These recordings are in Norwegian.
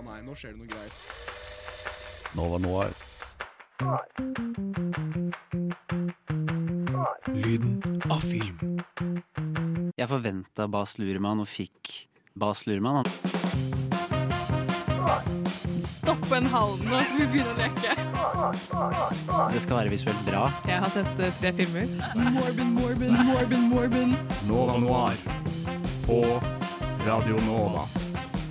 Å nei, nå skjer det noe greier. Nova Noir. Lyden av film. Jeg forventa Bas Luhrmann og fikk Bas Luhrmann. Stopp en hal, nå skal vi begynne å leke. Det skal være visuelt bra. Jeg har sett eh, tre filmer. Morbin, Morbin, Morbin, Morbin. Nova Noir. På Radio Nova.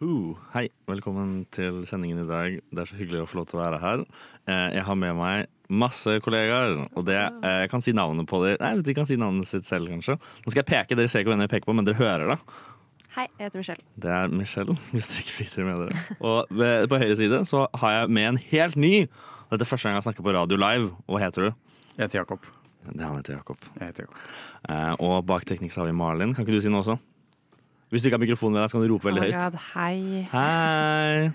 Ho, hei, velkommen til sendingen i dag. Det er så hyggelig å få lov til å være her. Eh, Jeg har med meg masse kollegaer, og det, eh, jeg kan si navnet på dem. Nei, de kan si navnet sitt selv, kanskje. Nå skal jeg peke, dere ser ikke hvem jeg peker på, men dere hører det. Hei, jeg heter Michelle. Det er Michelle, hvis dere ikke fikk dere med dere. Og ved, på høyre side så har jeg med en helt ny. Dette er første gang jeg snakker på radio live. Og hva heter du? Jeg heter Jakob. Det han heter Jakob. Jeg heter Jakob. Eh, Og bak teknikk så har vi Malin. Kan ikke du si noe også? Hvis du ikke har mikrofonen med deg, så kan du rope veldig Oh høyt. Hei. Hei!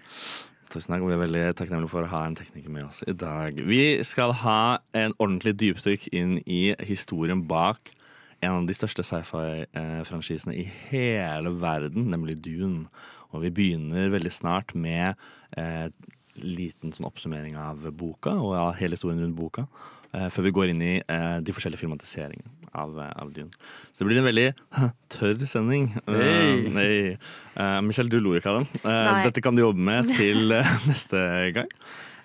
Tusen takk, vi er veldig takknemlige for å ha en tekniker med oss i dag. Vi skal ha en ordentlig dypdykk inn i historien bak en av de største sci-fi-franchisene i hele verden, nemlig Dune. Og vi begynner veldig snart med eh, liten sånn oppsummering av boka og av hele historien rundt boka. Eh, Før vi går inn i eh, de forskjellige filmatiseringene av, eh, av Dune. Så det blir en veldig tørr sending. Hey. Nei. Eh, Michelle, du lo ikke av den. Eh, dette kan du jobbe med til neste gang.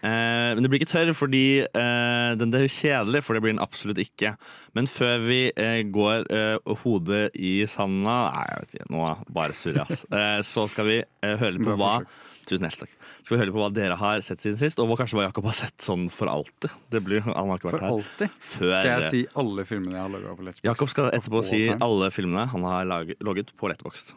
Eh, men det blir ikke tørr, fordi eh, den det er kjedelig, for det blir den absolutt ikke. Men før vi eh, går hodet i sanda Nei, jeg vet ikke, nå bare surrer jeg, ass. Eh, så skal vi høre litt på hva. Tusen hjertelig takk. Skal vi høre på hva dere har sett siden sist, og hva kanskje hva Jakob har sett sånn for alltid. Det blir, han har ikke For vært her alltid før. skal jeg si alle filmene jeg har laga på Letterboxd. Jakob skal etterpå si time. alle filmene han har laget, logget på Letterboxd.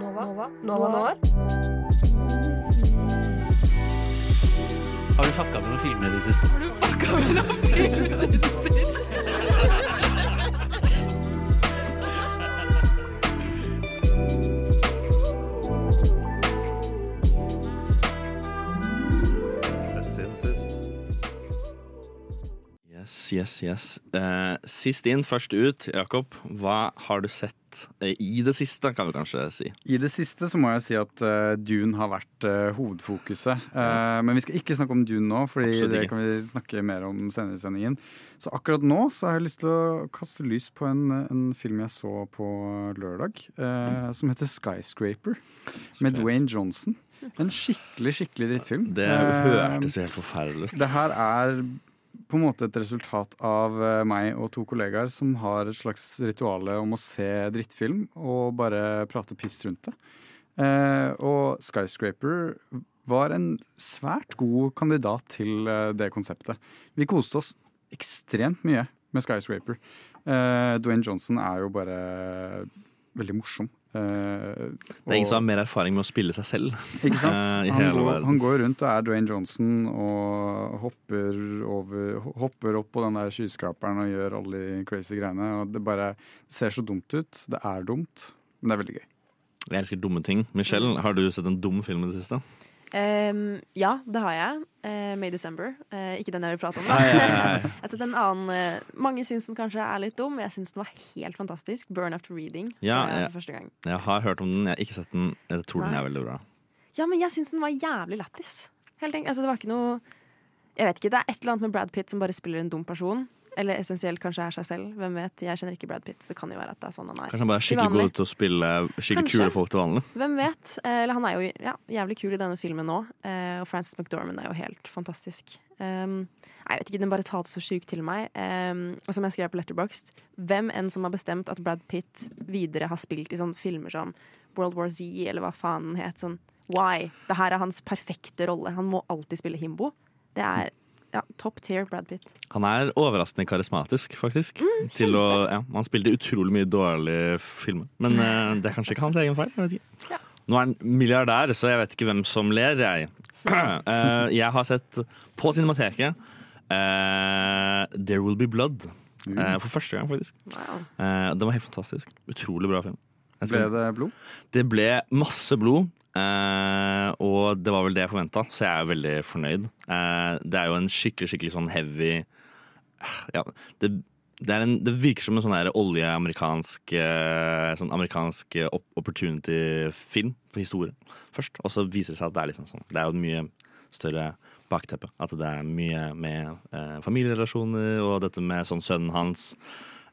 Nova, Nova, Nova Nova. Har du fucka med noen filmer i det siste? Har du fucka med noen filmer i det Sett Yes, yes. Eh, sist inn, først ut. Jakob, hva har du sett eh, i det siste, kan vi kanskje si? I det siste så må jeg si at uh, Dune har vært uh, hovedfokuset. Eh, men vi skal ikke snakke om Dune nå, Fordi det kan vi snakke mer om senere i sendingen. Så akkurat nå så har jeg lyst til å kaste lys på en, en film jeg så på lørdag, eh, som heter Skyscraper. Med Dwayne Johnson. En skikkelig, skikkelig drittfilm. Det hørtes helt forferdelig ut. Det her er på en måte et resultat av eh, meg og to kollegaer som har et slags rituale om å se drittfilm og bare prate piss rundt det. Eh, og Skyscraper var en svært god kandidat til eh, det konseptet. Vi koste oss ekstremt mye med Skyscraper. Eh, Dwayne Johnson er jo bare veldig morsom. Eh, Det er ingen som har mer erfaring med å spille seg selv. ikke sant? Uh, han, går, han går rundt og er Dwayne Johnson og hopper, over, hopper opp på den der skyskraperen og gjør alle de crazy greiene. Og det bare ser så dumt ut. Det er dumt, men det er veldig gøy. Jeg elsker dumme ting. Michelle, har du sett en dum film i det siste? Ehm, ja, det har jeg. Uh, May December. Uh, ikke den jeg vil prate om. Nei, nei, nei. jeg sett en annen uh, Mange syns den kanskje er litt dum. men Jeg syns den var helt fantastisk. Burn After Reading. Ja, jeg for første gang. Jeg har hørt om den, jeg har ikke sett den. Jeg tror den er veldig bra. Ja, men jeg syns den var jævlig lættis. Altså, det var ikke noe Jeg vet ikke, Det er et eller annet med Brad Pitt som bare spiller en dum person. Eller essensielt kanskje er seg selv. Hvem vet? Jeg kjenner ikke Brad Pitt, så det kan jo være at det er sånn han er. Kanskje han bare er skikkelig god til å spille skikkelig Kanskje. kule folk til vanlig. Hvem vet? Eh, Eller han er jo ja, jævlig kul i denne filmen nå. eh, Og Frances McDormand er jo helt fantastisk. Um, jeg vet ikke, Den bare talte så sjukt til meg. Um, og som jeg skrev på Letterboxd, hvem enn som har bestemt at Brad Pitt videre har spilt i sånne filmer som World War Z, eller hva faen den het. Sånn, why? Det her er hans perfekte rolle. Han må alltid spille himbo. Det er ja, top tier Brad Pitt. Han er overraskende karismatisk, faktisk. Mm, til å, ja, han spilte utrolig mye dårlige filmer. Men uh, det er kanskje ikke hans egen feil. Jeg vet ikke. Ja. Nå er han milliardær, så jeg vet ikke hvem som ler, jeg. Uh, jeg har sett på Cinemateket uh, There Will Be Blood. eh, for første gang, faktisk. Wow. Eh, den var helt fantastisk. Utrolig bra film. Ble det blod? Det ble masse blod, eh, og det var vel det jeg forventa, så jeg er veldig fornøyd. Eh, det er jo en skikkelig skikkelig sånn heavy Ja, det, det, en, det virker som en sånn oljeamerikansk eh, Sånn amerikansk eh, opportunity-film for historie først. Og så viser det seg at det er liksom sånn Det er jo et mye større bakteppe. At det er mye med eh, familierelasjoner og dette med sånn sønnen hans.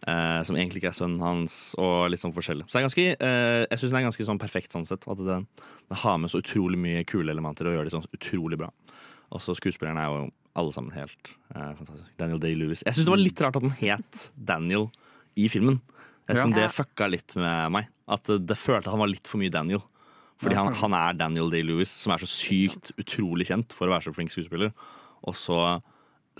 Eh, som egentlig ikke er sønnen hans, og litt sånn forskjellig. Så det er ganske, eh, jeg syns den er ganske sånn perfekt sånn sett. At den, den har med så utrolig mye kule elementer og gjør det sånn utrolig bra. Og så skuespillerne er jo alle sammen helt eh, fantastisk. Daniel Day-Lewis. Jeg syns det var litt rart at den het Daniel i filmen. Jeg vet ikke om det fucka litt med meg. At det, det følte at han var litt for mye Daniel. Fordi han, han er Daniel Day-Lewis, som er så sykt utrolig kjent for å være så flink skuespiller. Og så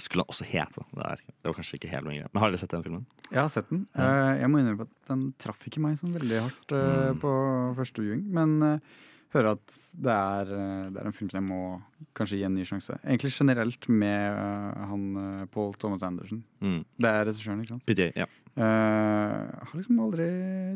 skulle han også hete det. Det var kanskje ikke helt min greie. Men har dere sett den filmen? Jeg har sett den. Eh, jeg må innrømme at den traff ikke meg sånn veldig hardt eh, Mm. på første viewing. Men uh, hører at det er, eh, det er en film som jeg må kanskje gi en ny sjanse. Egentlig generelt med uh, han eh, Paul Thomas Anderson. Mm. Det er regissøren, ikke sant? PTA, ja. Uh, har liksom aldri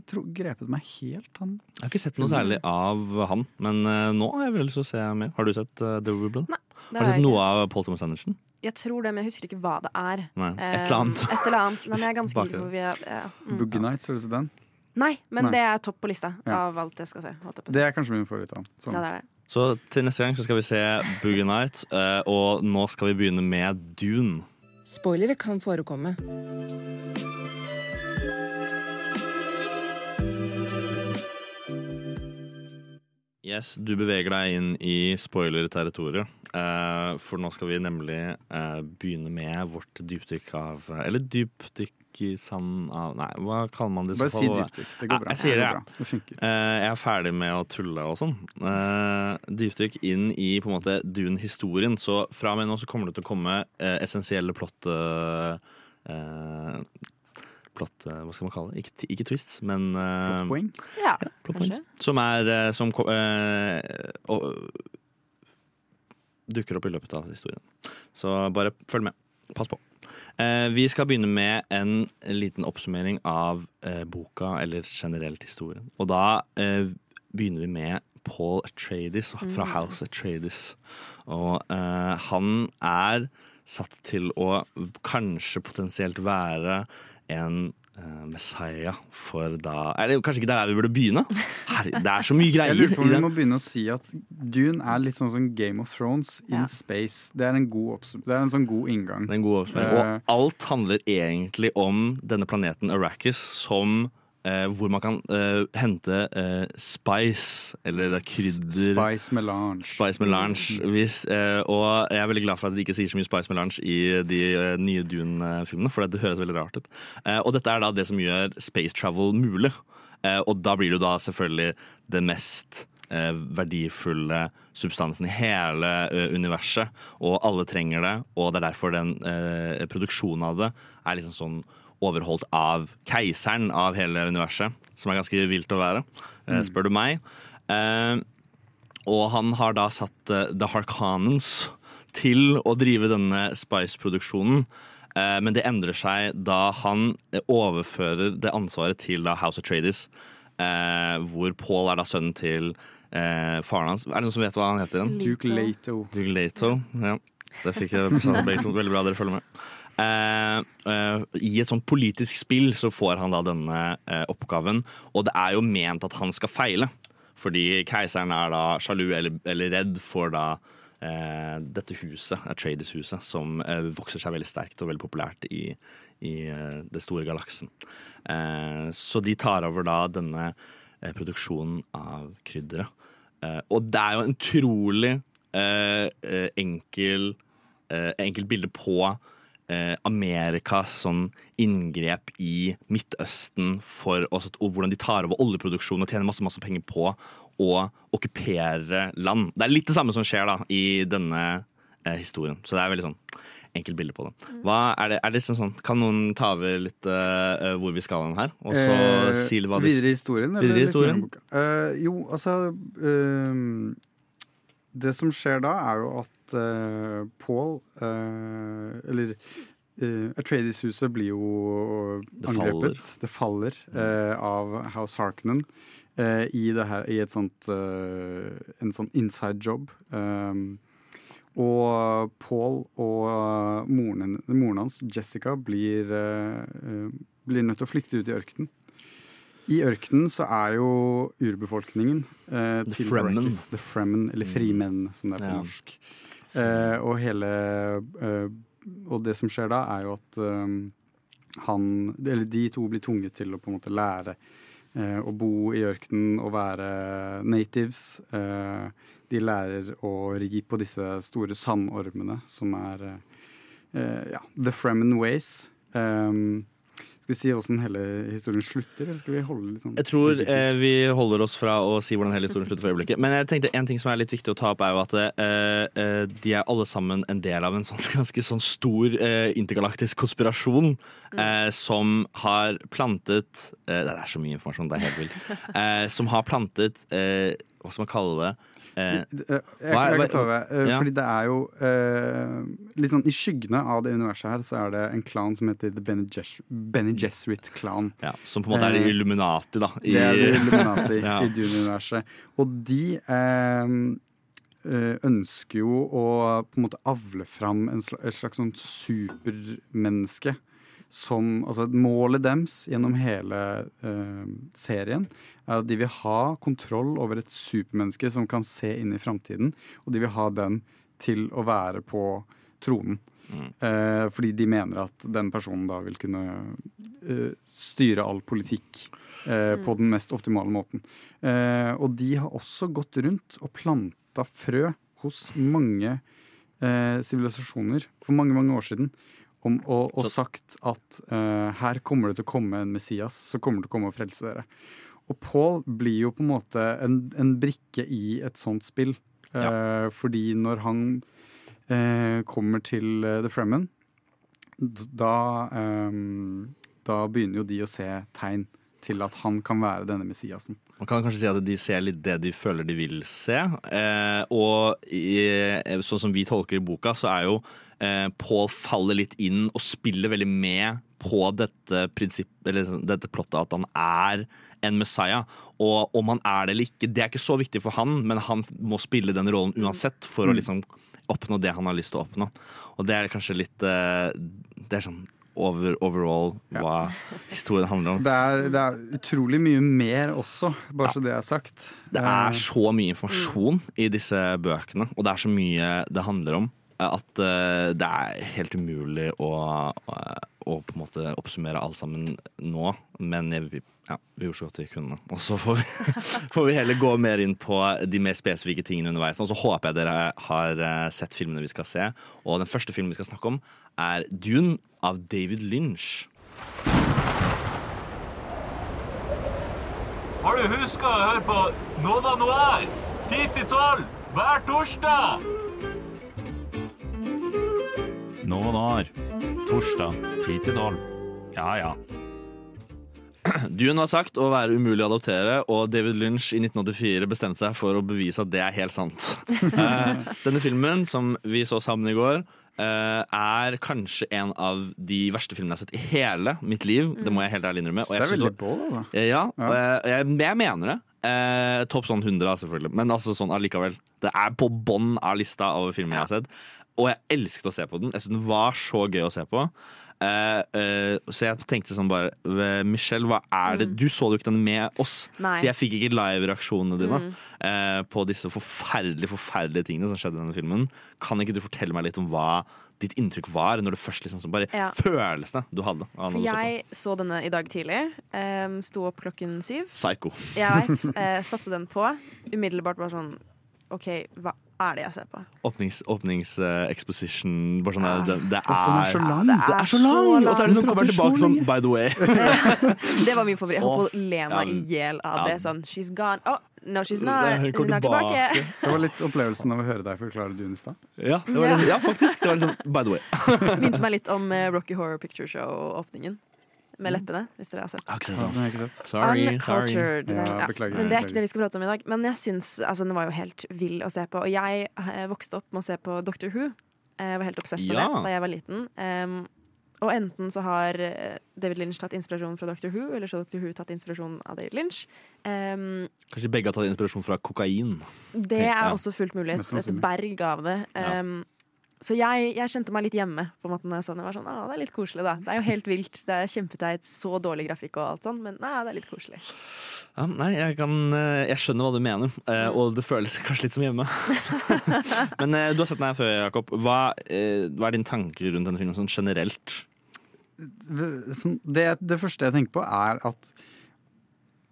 tro, grepet meg helt, han. Jeg har ikke sett noe særlig av han, men uh, nå har jeg veldig lyst til å se mer. Har du sett uh, The Ruble? Nei, Har du sett noe av Paul Thomas Anderson? Jeg tror det, men jeg husker ikke hva det er. Nei, Eh, et eller annet. Et eller annet. Nei, men jeg er ganske sikker på vi er, ja. mm. Boogie Nights, høres du sett den? Nei, men Nei. det er topp på lista Ja. av alt jeg skal se. Det er kanskje min favoritt. Sånn. Ja, det er det. Så til neste gang så skal vi se Boogie Night, eh, og nå skal vi begynne med Dune. Spoilere kan forekomme. Yes, du beveger deg inn i spoiler-territoriet. eh, for nå skal vi nemlig eh, begynne med vårt dypdykk av Eller dypdykk i sand av Nei, hva kaller man det? Bare si dypdykk. Det går bra. jeg sier det, bra. det. Eh, jeg er ferdig med å tulle og sånn. Eh, dypdykk inn i på en måte Dune-historien. Så fra og med nå så kommer det til å komme eh, essensielle plott eh, eh, Plott, eh, hva skal man kalle det? Ikke, ikke twist, men eh, point. Ja, plot kanskje. Som er eh, Som uh, dukker opp i løpet av historien. Så bare følg med. Pass på. Eh, vi skal begynne med en liten oppsummering av boka, eller generelt historien. Og da eh, begynner vi med Paul Atreides fra House Atreides. Og eh, han er satt til å kanskje potensielt være en eh, Messiah for da Eller kanskje ikke det er der vi burde begynne? Her, det er så mye greier. Jeg lurer på om vi må begynne å si at Dune er litt sånn som Game of Thrones in Ja. space. Det er en, god det er en sånn god inngang. Det er en god oppsummering. Eh. Og alt handler egentlig om denne planeten Arrakis som eh, hvor man kan eh, hente eh, spice, eller krydder. Spice melange. Spice melange. Hvis, eh, og jeg er veldig glad for at de ikke sier så mye spice melange i de eh, nye Dune-filmene, for det høres veldig rart ut. Eh, og dette er da det som gjør space travel mulig. Eh, og da blir det jo da selvfølgelig det mest eh, verdifulle substansen i hele universet. Og alle trenger det, og det er derfor den produksjonen av det er liksom sånn overholdt av keiseren av hele universet, som er ganske vilt å være, eh, spør du meg. Eh, og han har da satt eh, The Harkhanens til å drive denne Spice-produksjonen. Eh, men det endrer seg da han overfører det ansvaret til da House of Tradies, eh, hvor Paul er da sønnen til eh, faren hans. Er det noen som vet hva han heter igjen? Duke Lato. Duke Lato, Ja, det fikk jeg presentert begge to. Veldig bra dere følger med. Eh, eh, I et sånt politisk spill så får han da denne eh, oppgaven, og det er jo ment at han skal feile. Fordi keiseren er da sjalu eller, eller redd for da eh, dette huset, Atreides-huset, som eh, vokser seg veldig sterkt og veldig populært i, i eh, det store galaksen. Så de tar over da denne produksjonen av krydderet. Og det er jo en utrolig eh, enkel, enkelt bilde på eh, Amerikas sånn inngrep i Midtøsten for å, og hvordan de tar over oljeproduksjonen og tjener masse, masse penger på å okkupere land. Det er litt det samme som skjer da i denne eh, historien. Så det er veldig sånn enkelt bilde på det. Hva er det, er det sånn, sånn Kan noen ta over litt uh, hvor vi skal hen her? Og så Eh, si hva de videre i historien? Videre historien. Eh, jo, altså ehm, Det som skjer da, er jo at uh, Paul uh, Eller uh, Atreides-huset blir jo Det angrepet. Det faller uh, av House Harkonnen i, det her, i et sånt en sånn inside job. Um, og Paul og moren, moren hans, Jessica, blir, blir nødt til å flykte ut i ørkenen. I ørkenen så er jo urbefolkningen eh, The Fremen. The Fremen, eller Frimenn, som det er på Ja. norsk. Eh, og hele eh, Og det som skjer da, er jo at eh, han Eller de to blir tvunget til å på en måte lære eh, å bo i ørkenen og være natives. Eh, de lærer å ri på disse store sandormene som er ja, The Fremen Ways. Um, skal vi si åssen hele historien slutter, eller skal vi holde litt sånn Jeg tror eh, vi holder oss fra å si hvordan hele historien slutter for øyeblikket. Men jeg tenkte en ting som er litt viktig å ta opp, er jo at eh, eh, de er alle sammen en del av en sånn ganske sånn stor eh, intergalaktisk konspirasjon eh, som har plantet eh, Det er så mye informasjon, det er helt vilt. Eh, som har plantet eh, Hva skal man kalle det? Eh, Eh, Jeg, jeg, Hva er- kan ta over. eh, ja. Fordi det er jo eh, Litt sånn i skyggene av det universet her, så er det en klan som heter The Bene, Jesuit Bene Gesserit-klan. ja, som på en måte er Eh, Illuminati, da. I, Det er det Illuminati Ja. i Dune-universet. Og de eh, eh, ønsker jo å på en måte avle fram en slags, et slags sånn supermenneske. Som, altså Målet deres gjennom hele uh, serien er at de vil ha kontroll over et supermenneske som kan se inn i framtiden. Og de vil ha den til å være på tronen. Eh, fordi de mener at den personen da vil kunne uh, styre all politikk eh, på den mest optimale måten. Eh, og de har også gått rundt og planta frø hos mange eh, sivilisasjoner for mange, mange år siden. Om, og, og sagt at uh, her kommer det til å komme en Messias som kommer til å komme og frelse dere. Og Paul blir jo på en måte en, en brikke i et sånt spill. Eh, Fordi når han uh, kommer til The Fremen, da, um, da begynner jo de å se tegn til at han kan være denne Messiasen. Man kan kanskje si at de ser litt det de føler de vil se. Eh, og i, sånn som vi tolker i boka, så er jo eh, Paul faller litt inn og spiller veldig med på dette prinsipp, eller sånn, dette plottet at han er en Messiah. Og om han er det eller ikke, det er ikke så viktig for han, men han må spille den rollen uansett for å liksom oppnå det han har lyst til å oppnå. Og det er kanskje litt eh, Det er sånn over, overall hva historien handler om. Det er, det er utrolig mye mer også, bare så det er sagt. Det er så mye informasjon i disse bøkene, og det er så mye det handler om, at eh, det er helt umulig å, å, på en måte oppsummere alt sammen nå. Men jeg, ja, vi gjorde så godt vi kunne. Og så får vi, får vi heller gå mer inn på de mer spesifikke tingene underveis. Og så håper jeg dere har eh, sett filmene vi skal se. Og den første filmen vi skal snakke om, er Dune av David Lynch. Har du huska å høre på Nova Noir? 10 til 12 hver torsdag! Nova Noir. Torsdag 10 til 12. Ja, ja. Dune har sagt å være umulig å adoptere, og David Lynch i 1984 bestemte seg for å bevise at det er helt sant. Eh, denne filmen, som vi så sammen i går, eh, er kanskje en av de verste filmene jeg har sett i hele mitt liv. Det må jeg helt ærlig innrømme. Og jeg er synes bål, altså. Ja, og jeg, jeg, jeg mener det. Eh, Topp sånn 100, selvfølgelig. Men altså sånn allikevel. Det er på bånn av lista over filmer jeg har sett. Og jeg elsket å se på den. Jeg synes den var så gøy å se på. Uh, uh, så jeg tenkte sånn bare Michelle, hva er det Du så jo ikke den med oss, Nei. så jeg fikk ikke live-reaksjonene dine eh, på disse forferdelige forferdelige tingene som skjedde i denne filmen. Kan ikke du fortelle meg litt om hva ditt inntrykk var når du først liksom bare Ja. Følelsene du hadde? av For du så jeg så denne i dag tidlig. Um, Sto opp klokken syv. Psycho. Jeg veit. Satte den på. Umiddelbart bare sånn OK, hva er det jeg ser på? Åpningsexposition. åpnings uh, bare sånn, Ja. det, det, At den er så er, lang. det det er så lang! Og så er det sånn, kommer tilbake sånn. By the way. Det var min favoritt. Jeg holdt på å le meg i hjel av ja. det. Sånn, she's gone. Oh, No, she's not. hun er tilbake. Det var litt opplevelsen av å høre deg forklare Dune i stad. Ja, det ja, faktisk. Det var liksom, by the way. Minte meg litt om eh, Rocky Horror Picture Show-åpningen. Med leppene, hvis dere har sett. Ikke sett. Sorry. sorry. Uncultured. Ja, Ja, beklager, Men det er ikke det vi skal prate om i dag. Men jeg syns altså, den var jo helt vill å se på. Og jeg eh, vokste opp med å se på Doctor Who. Jeg var helt obsess med Ja. det da jeg var liten. Um, og enten så har eh, David Lynch tatt inspirasjon fra Doctor Who, eller så har Doctor Who tatt inspirasjon av David Lynch. Um, Kanskje begge har tatt inspirasjon fra kokain. det er Ja. også fullt mulig. Et, berg av det. Ja. Um, så jeg, jeg kjente meg litt hjemme på en måte når jeg så den. Jeg var sånn, ah, det er litt koselig, da. Det er jo helt vilt. Det er kjempeteit. Så dårlig grafikk og alt sånn, men nei, det er litt koselig. Ja, nei, jeg, kan, eh, jeg skjønner hva du mener, eh, og det føles kanskje litt som hjemme. Men eh, du har sett den her før, Jakob. Hva, eh, hva er dine tanker rundt denne filmen sånn generelt? Sånn, det, det første jeg tenker på, er at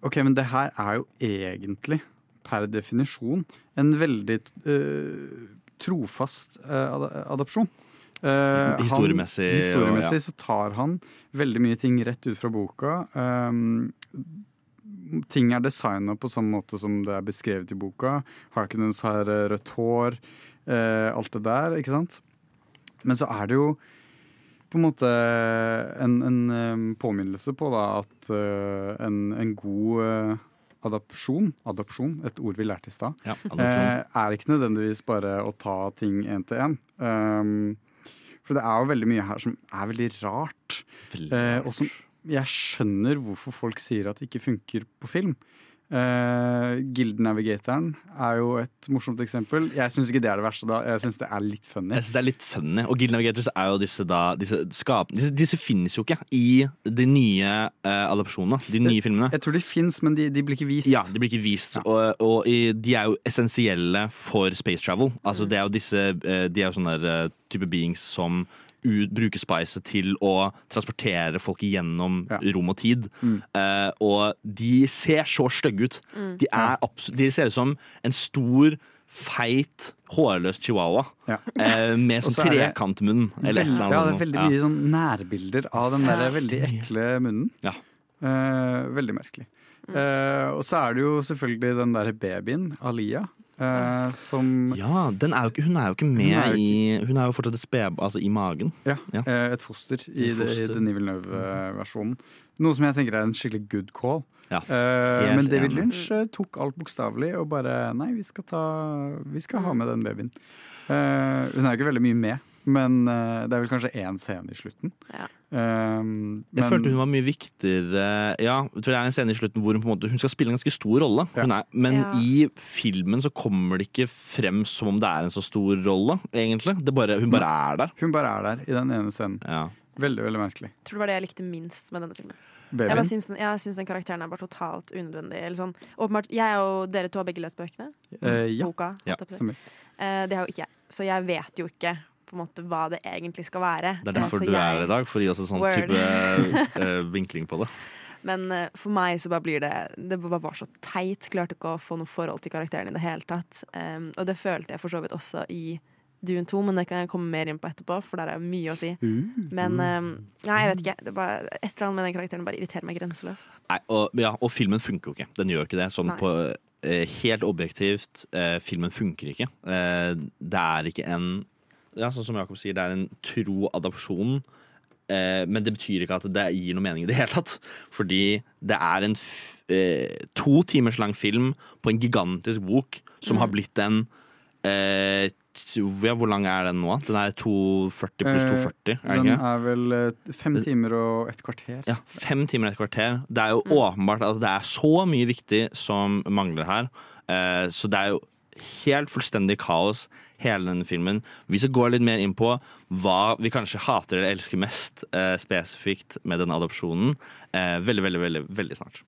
OK, men det her er jo egentlig, per definisjon, en veldig øh, trofast ad adopsjon. Eh, han- Historiemessig, historiemessig så tar han veldig mye ting rett ut fra boka. Um, ting er designa på samme måte som det er beskrevet i boka. Harkness har eh, rødt hår, Uh, alt det der, ikke sant? Men så er det jo på en måte en, en påminnelse på da at uh, en, en god eh, adopsjon, adopsjon, et ord vi lærte i stad, Ja, eh, er ikke nødvendigvis bare å ta ting én til én. Um, for det er jo veldig mye her som er veldig rart. Veldig Eh, rart. og som jeg skjønner hvorfor folk sier at det ikke funker på film. Uh, Guild Navigatoren er jo et morsomt eksempel. Jeg syns ikke det er det verste da. Jeg syns det er litt funny. Jeg synes det er litt funny. Og Guild Navigators er jo disse da disse, skap, disse, disse finnes jo ikke i de nye uh, adopsjonene. De nye filmene. Jeg tror de fins, men de, de blir ikke vist. Ja, de blir ikke vist, og, og de er jo essensielle for space travel. Altså, det er jo disse eh, De er jo sånne der, eh, type beings som ut, bruker spicet til å transportere folk igjennom Ja. rom og tid. Mm. Uh, og de ser så stygge ut. De, er de ser ut som en stor, feit, hårløs chihuahua Ja. uh, med sånn trekantmunn. Eller Veldig, eller ja, det er veldig Ja. mye sånn nærbilder av den der veldig ekle munnen. Ja. Uh, veldig merkelig. Eh, og så er det jo selvfølgelig den derre babyen, Alia, eh, som Ja, den er jo ikke, hun er jo ikke med hun jo i Hun er jo fortsatt et sped... Altså i magen. Ja, Ja. eh, et foster i, Et foster. Denis Villeneuve-versjonen. Noe som jeg tenker er en skikkelig good call. Ja, Eh, men David. Lynch tok alt bokstavelig og bare Nei, vi skal, ta, vi skal ha med den babyen. Eh, hun er jo ikke veldig mye med, men uh, det er vel kanskje én scene i slutten. Ja. Um, Jeg men- følte hun var mye viktigere Ja, jeg tror det er en scene i slutten hvor hun på en måte Hun skal spille en ganske stor rolle, Ja. hun er, men Ja. i filmen så kommer det ikke frem som om det er en så stor rolle, egentlig. Det bare, hun bare er der. Hun bare er der i den ene scenen. Ja. Veldig, veldig merkelig. Jeg tror det var det jeg likte minst med denne filmen. Jeg, Babyen. bare syns den, jeg syns den karakteren er bare totalt unødvendig. Eller sånn. Åpenbart, jeg og dere to har begge lest bøkene. Uh, ja, Boka. Ja, jeg stemmer. Eh, det har jo ikke jeg. Så jeg vet jo ikke på en måte hva det egentlig skal være. Det er derfor så du er her i dag, for å gi oss en sånn Word. type uh, vinkling på det. Men uh, for meg så bare blir det Det bare var så teit. Klarte ikke å få noe forhold til karakteren i det hele tatt. Um, og det følte jeg for så vidt også i Dune 2, men det kan jeg komme mer inn på etterpå, for der er mye å si. Men um, Nei, jeg vet ikke. Det bare, et eller annet med den karakteren bare irriterer meg grenseløst. Nei, og, ja, og filmen funker jo ikke. Den gjør ikke det. Sånn Nei. på eh, Helt objektivt, eh, filmen funker ikke. Eh, det er ikke en Ja, sånn som Jakob sier, det er en tro adopsjon. Eh, men det betyr ikke at det gir noe mening i det hele tatt. Fordi det er en eh, to timers lang film på en gigantisk bok som har blitt en eh, ja, Hvor lang er den nå? Den er 240 pluss Eh, 240, er Den ikke? er vel eh, fem timer og et kvarter. Ja, Fem timer og et kvarter. Det er jo åpenbart at det er så mye viktig som mangler her. Eh, så det er jo helt fullstendig kaos, hele denne filmen. Vi skal gå litt mer inn på hva vi kanskje hater eller elsker mest eh, spesifikt med denne adopsjonen. Eh, veldig, veldig, veldig, veldig snart.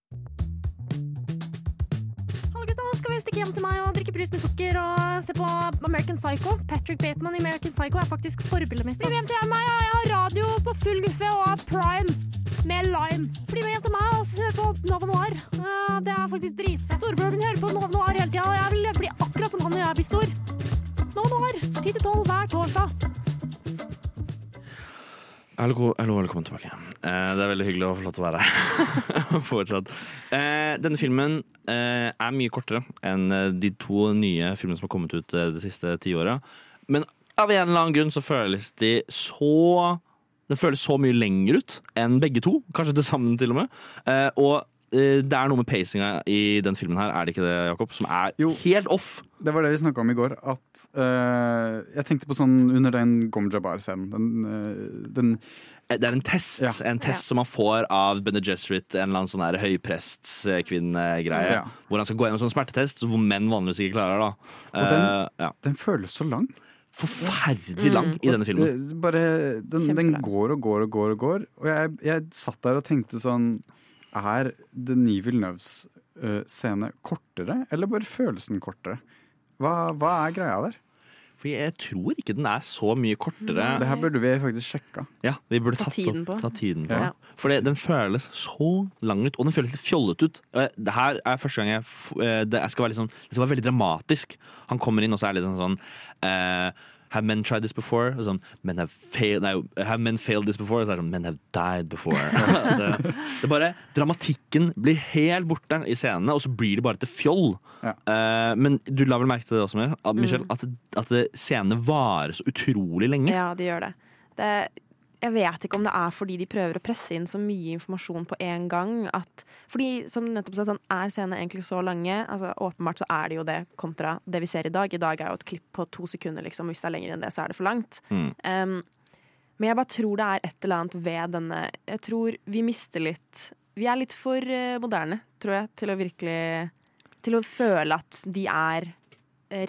Hallo gutta, skal vi stikke hjem til meg og drikke brus med sukker og se på American Psycho. Patrick Bateman i American Psycho er faktisk forbildet mitt. Bli hjem til meg, jeg har radio på full guffe og prime med lime. Bli med hjem til meg og se på Nova Noir. Eh, Det er faktisk dritfett. Storebroren min hører på Nova Noir hele tida, og jeg vil bli akkurat som han når jeg blir stor. Nova Noir, 10-12 hver torsdag. Hallo, hallo, velkommen tilbake. Eh, det er veldig hyggelig å få lov til å være her fortsatt. Eh, denne filmen eh, er mye kortere enn eh, de to nye filmene som har kommet ut det de siste ti åra. Men av en eller annen grunn så føles de så Den føles så mye lenger ut enn begge to. Kanskje til sammen, til og med. Eh, og eh, det er noe med pacinga i den filmen her, er det ikke det, Jakob? Som er Jo. helt off. Det var det vi snakka om i går. At eh, Jeg tenkte på sånn under den Gom Jabbar-scenen. Den, den Det er en test Ja. En test som man får av Bene Gesserit, en eller annen sånn her høyprestkvinnegreie. Ja. Hvor han skal gå gjennom en sånn smertetest, hvor menn vanligvis ikke klarer. det. Og den- ja. den føles så lang. Forferdelig lang i denne filmen. Bare, den, den går og går og går og går. Og jeg, jeg satt der og tenkte sånn Er Denis Villeneuves uh, scene kortere, eller bare følelsen kortere? Hva, hva er greia der? For jeg tror ikke den er så mye kortere. Det her burde vi faktisk sjekka. Ja, vi burde Ta tatt tiden opp, på. ta tiden på. Ja. For den føles så lang ut, og den føles litt fjollete ut. Det her er første gang jeg eh, Det skal være, sånn, det skal være veldig dramatisk. Han kommer inn, og så er det litt sånn sånn eh, Have men tried this before? Og sånn, men have, failed, nei, have men failed this before? Og så er det sånn, men have died before. det, det er bare, Dramatikken blir helt borte i scenene, og så blir det bare til fjoll. Ja. Uh, men du la vel merke til det også, Michelle, Mm. at, at scenene varer så utrolig lenge. Ja, de gjør det. det. Jeg vet ikke om det er fordi de prøver å presse inn så mye informasjon på en gang. At, fordi, som du nettopp sa, sånn, er scenene egentlig så lange? Altså, åpenbart så er det jo det kontra det vi ser i dag. I dag er jo et klipp på to sekunder, liksom. Hvis det er lenger enn det, så er det for langt. Mm. Um, men jeg bare tror det er et eller annet ved denne Jeg tror vi mister litt Vi er litt for eh, moderne, tror jeg, til å virkelig Til å føle at de er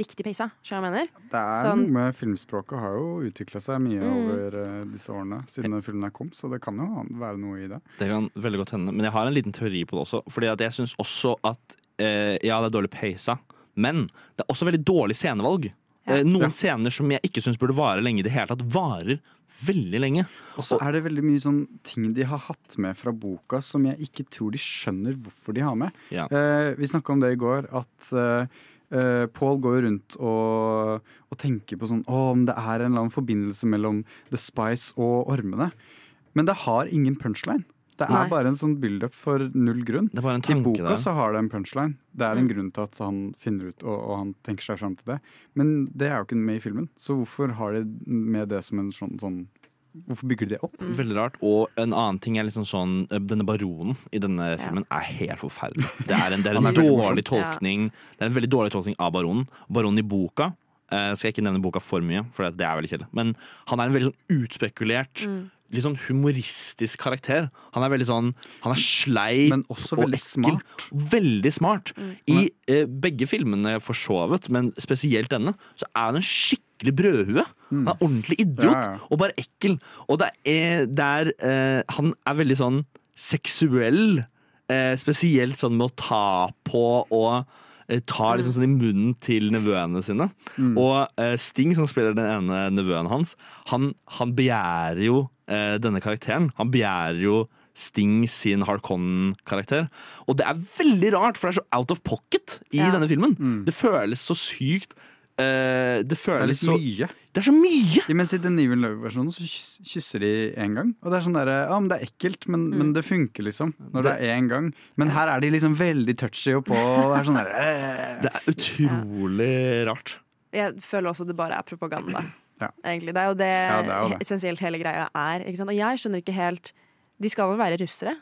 riktig peisa, skjønner du hva jeg mener? Det er Sånn- med Filmspråket har jo utvikla seg mye Mm. over eh, disse årene siden den filmen her kom, så det kan jo være noe i det. Det kan veldig godt hende. Men jeg har en liten teori på det også. Fordi at jeg syns også at eh, Ja, det er dårlig peisa, men det er også veldig dårlig scenevalg. Ja. Eh, noen Ja. scener som jeg ikke syns burde vare lenge i det hele tatt, varer veldig lenge. Og så er det veldig mye sånn ting de har hatt med fra boka som jeg ikke tror de skjønner hvorfor de har med. Ja. Eh, vi snakka om det i går, at eh, eh, Paul går rundt og, og tenker på sånn Å, om det er en eller annen forbindelse mellom The Spice og ormene. Men det har ingen punchline. Det er Nei. bare en sånn build-up for null grunn. Det er bare en I boka der. så har det en punchline. Det er en Mm. grunn til at han finner ut og, og han tenker seg fram til det. Men det er jo ikke med i filmen. Så hvorfor har de med det som en sånn, sånn Hvorfor bygger de det opp? Mm. Veldig rart. Og en annen ting er liksom sånn eh, Denne baronen i denne filmen er helt forferdelig. Det er en, det er en dårlig tolkning, tolkning Det er en veldig dårlig tolkning av baronen. Baronen i boka eh, skal jeg ikke nevne boka for mye, for det er veldig kjedelig. Men han er en veldig sånn utspekulert, Mm. Litt sånn humoristisk karakter. Han er veldig sånn Han er sleip Men også og ekkel. smart. Veldig smart. I eh, begge filmene for så vidt, men spesielt denne, så er han en skikkelig brødhue. Han er ordentlig idiot, Ja, ja. og bare ekkel. Og det er, det er eh, Han er veldig sånn seksuell, eh, spesielt sånn med å ta på og eh, Ta liksom sånn i munnen til nevøene sine. Og eh, Sting, som spiller den ene nevøen hans, han, han begjærer jo eh, denne karakteren. Han begjærer jo Sting sin Harkonnen-karakter. Og det er veldig rart, for det er så out of pocket i Ja. denne filmen. Det føles så sykt eh, Det Det er føles litt så mye. Det er så mye! Ja, mens i den Even Love-versjonen så kysser de én gang. Og det er sånn derre Ja, men det er ekkelt, men, men det funker, liksom. Når det er én gang. Men her er de liksom veldig touchy og på. Og det er sånn der, uh. Det er utrolig rart. Jeg føler også det bare er propaganda. Ja. Egentlig. Det er jo det, Ja, det er jo det. essensielt hele greia er. Ikke sant? Og jeg skjønner ikke helt De skal vel være russere?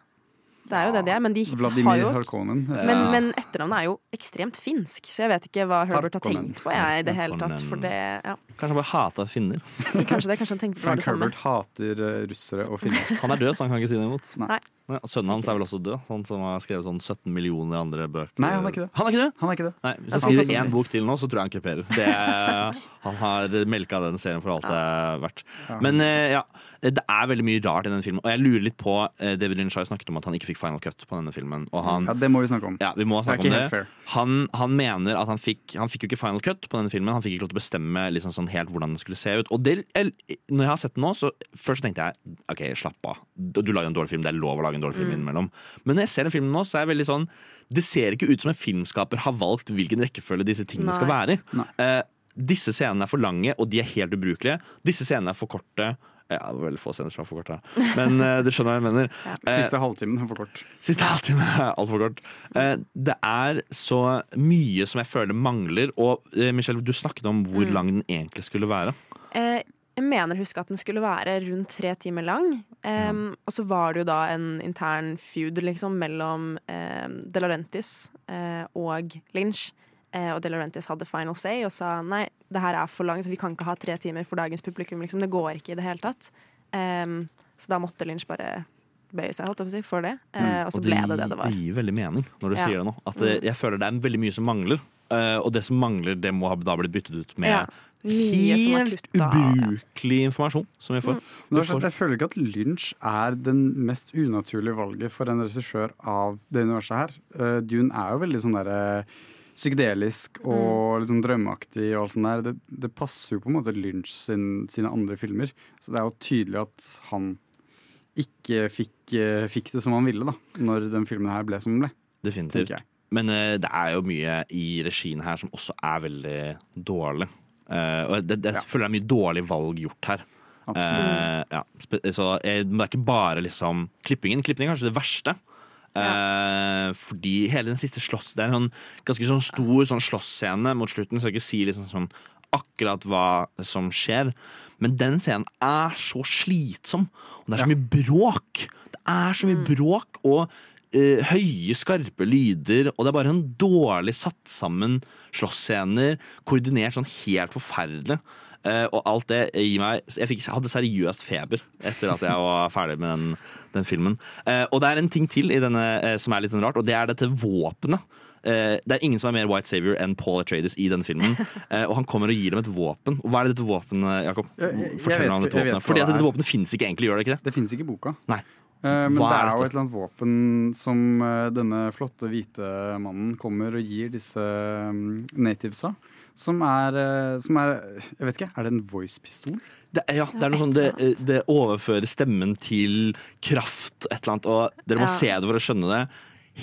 Det er jo det de er, men de har Vladimir jo Harkonnen. men, men etternavnet er jo ekstremt finsk, så jeg vet ikke hva Herbert har tenkt på. Jeg, i det hele tatt, for det, ja. Kanskje han bare hata finner. Kanskje det, kanskje han tenkte på det samme. Herbert hater eh, russere og finner. Han er død, så han kan ikke si det imot. Nei. Sønnen hans er vel også død, han som har skrevet sånn 17 millioner andre bøker. Nei, han er ikke det. Han er ikke det? Han er ikke det. Nei, Hvis jeg han skriver én bok til nå, så tror jeg han kreperer. Det er, han har melka den serien for alt det er verdt. Men eh, ja, det er veldig mye rart i denne filmen. Og jeg lurer litt på eh, David Lynch har jo snakket om at han ikke fikk final cut på denne filmen. Og han, Ja, det må vi snakke om. ja, vi må Det er snakke ikke om helt det. fair. Han, han mener at han fikk Han fikk jo ikke final cut på denne filmen. Han fikk ikke lov til å bestemme liksom sånn helt hvordan den skulle se ut. Og det, jeg, når jeg har sett den nå, så først tenkte jeg OK, slapp av. Du du lager en dårlig film. Det er lov å lage en dårlig film innimellom. Men når jeg ser den filmen nå, så er jeg veldig sånn Det ser ikke ut som en filmskaper har valgt hvilken rekkefølge disse tingene skal være i. Nei. Eh, disse scenene er for lange, og de er helt ubrukelige. Disse scenene er for korte. Ja, det var veldig få scener som var for korte. Men uh, du skjønner hva jeg mener. Ja. Siste halvtimen er for kort. Siste halvtimen er altfor kort. Eh, det er så mye som jeg føler mangler. Og eh, Michelle, du snakket om hvor Mm. lang den egentlig skulle være. Eh, jeg mener å huske at den skulle være rundt tre timer lang. Um, Og så var det jo da en intern feud liksom, mellom um, De Laurentiis uh, og Lynch. Eh, og De Laurentiis hadde final say og sa nei, det her er for langt, så vi kan ikke ha tre timer for dagens publikum. Liksom. Det går ikke i det hele tatt. Um, så da måtte Lynch bare bøye seg holdt jeg på å si, for det. Eh, og så ble det det det var. Det gir veldig mening når du Ja. sier det nå. At eh, Mm. jeg føler det er veldig mye som mangler. Uh, og det som mangler, det må ha da blitt byttet ut med Ja. Helt ubrukelig informasjon som vi får. Mm. Men Du sånn får- jeg føler ikke at Lynch er den mest unaturlige valget for en regissør av det universet her. Uh, Dune er jo veldig sånn derre psykedelisk og liksom drømmeaktig og alt sånt der. Det, det passer jo på en måte Lynch sin, sine andre filmer. Så det er jo tydelig at han ikke fikk, eh, fikk det som han ville, da. Når den filmen her ble som den ble. Definitivt. Men uh, det er jo mye i regien her som også er veldig dårlig. Uh, og det, det, jeg føler det er mye dårlig valg gjort her. Absolutt. Uh, ja. Så det er ikke bare liksom klippingen. Klippingen er kanskje det verste. Eh, fordi hele den siste slåss Det er en sånn, ganske sånn stor sånn slåssscene mot slutten. Jeg skal ikke si liksom sånn akkurat hva som skjer, men den scenen er så slitsom. Og det er så mye bråk. Det er så mye bråk og eh, høye, skarpe lyder. Og det er bare en dårlig satt sammen slåssscener. Koordinert sånn helt forferdelig. Eh, og alt det gir meg Jeg, fikk, hadde seriøst feber etter at jeg var ferdig med den, den filmen. Eh, og det er en ting til i denne eh, som er litt sånn rart, og det er dette våpenet. Det er ingen som er mer white savior enn Paul Atreides i denne filmen. Og han kommer og gir dem et våpen. Og hva er det dette våpenet, Jakob? Fortell meg om dette våpenet. Fordi dette våpenet fins ikke egentlig, gjør det ikke det? Det fins ikke i boka. Nei. Men Hva det er er jo et eller annet våpen som denne flotte hvite mannen kommer og gir disse um, nativesa. Som er, eh, som er Jeg vet ikke, er det en voice-pistol? Det, ja, det er noe sånn det, det overfører stemmen til kraft, et eller annet. Og dere må Ja. se det for å skjønne det.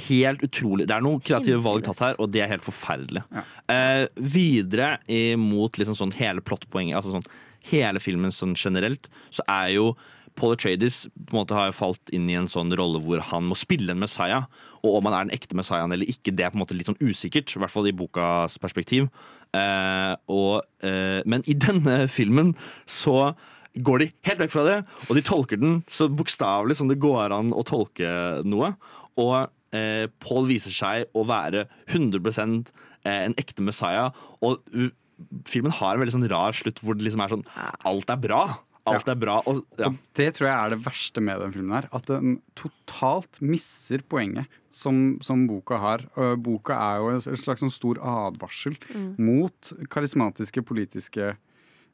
Helt utrolig. Det er noen kreative valg tatt her, og det er helt forferdelig. Eh, videre imot liksom sånn hele plottpoenget, altså sånn hele filmen sånn generelt, så er jo Paul Atreides på en måte har falt inn i en sånn rolle hvor han må spille en Messiah. Og om han er den ekte Messiahen eller ikke, det er på en måte litt sånn usikkert. I hvert fall i bokas perspektiv. Eh, og, eh, men i denne filmen så går de helt vekk fra det, og de tolker den så bokstavelig som det går an å tolke noe. Og eh, Paul viser seg å være 100 eh, en ekte Messiah. Og filmen har en veldig sånn rar slutt hvor det liksom er sånn Alt er bra. Alt er bra. Og, ja. Og det tror jeg er det verste med den filmen. her At den totalt misser poenget som, som boka har. Boka er jo en slags sånn stor advarsel Mm. mot karismatiske politiske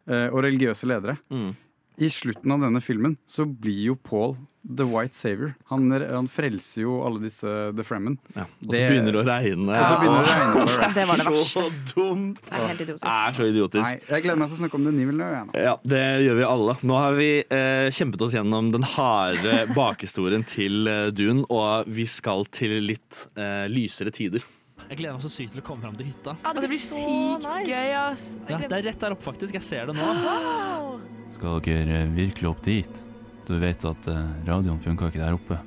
eh, og religiøse ledere. Mm. I slutten av denne filmen så blir jo Paul the white Saver. Han, han frelser jo alle disse The Fremen. Ja, og så begynner det å regne. Og så begynner det å regne. Det var det verste. Så dumt! Det er helt idiotisk. Det er så idiotisk. Nei, jeg gleder meg til å snakke om det Nivel. Ja, det gjør vi alle. Nå har vi eh, kjempet oss gjennom den harde bakhistorien til eh, Dune, og vi skal til litt eh, lysere tider. Jeg gleder meg så sykt til å komme fram til hytta. Ja, det blir sykt gøy, ass. Ja, det er rett der oppe, faktisk. Jeg ser det nå. Wow. Skal dere virkelig opp dit? Du vet at eh, radioen funka ikke der oppe.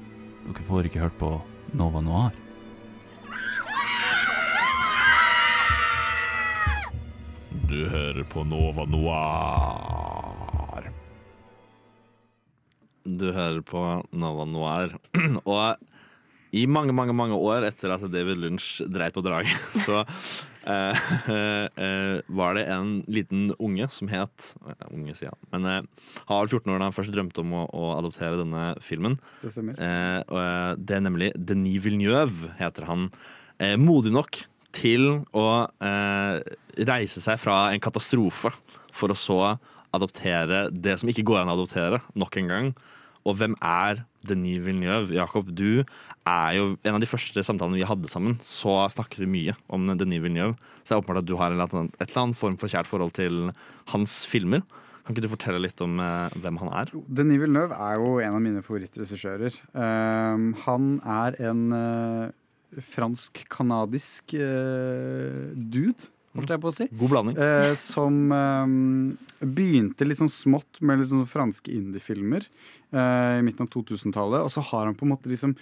Dere får ikke hørt på Nova Noir. Du hører på Nova Noir. Du hører på Nova Noir. og i mange, mange mange år etter at David Lynch dreit på draget, så eh, eh, var det en liten unge som het eh, Unge, sier han. Men eh, han var 14 år da han først drømte om å, å adoptere denne filmen. Det stemmer. Eh, eh, det er nemlig Denis Villeneuve, heter han. Eh, modig nok til å eh, reise seg fra en katastrofe for å så adoptere det som ikke går an å adoptere, nok en gang. Og hvem er Denis Villeneuve? Jakob, du er jo en av de første samtalene vi hadde sammen. Så snakket vi mye om Denis Villeneuve. Så det er åpenbart at du har et eller annet form for kjært forhold til hans filmer. Kan ikke du fortelle litt om eh, hvem han er? Denis Villeneuve er jo en av mine favorittregissører. Um, han er en uh, fransk-canadisk uh, dude. holdt jeg på å si. God blanding. Eh, som eh, begynte litt sånn smått med litt sånn franske indiefilmer eh, i midten av 2000-tallet. Og så har han på en måte liksom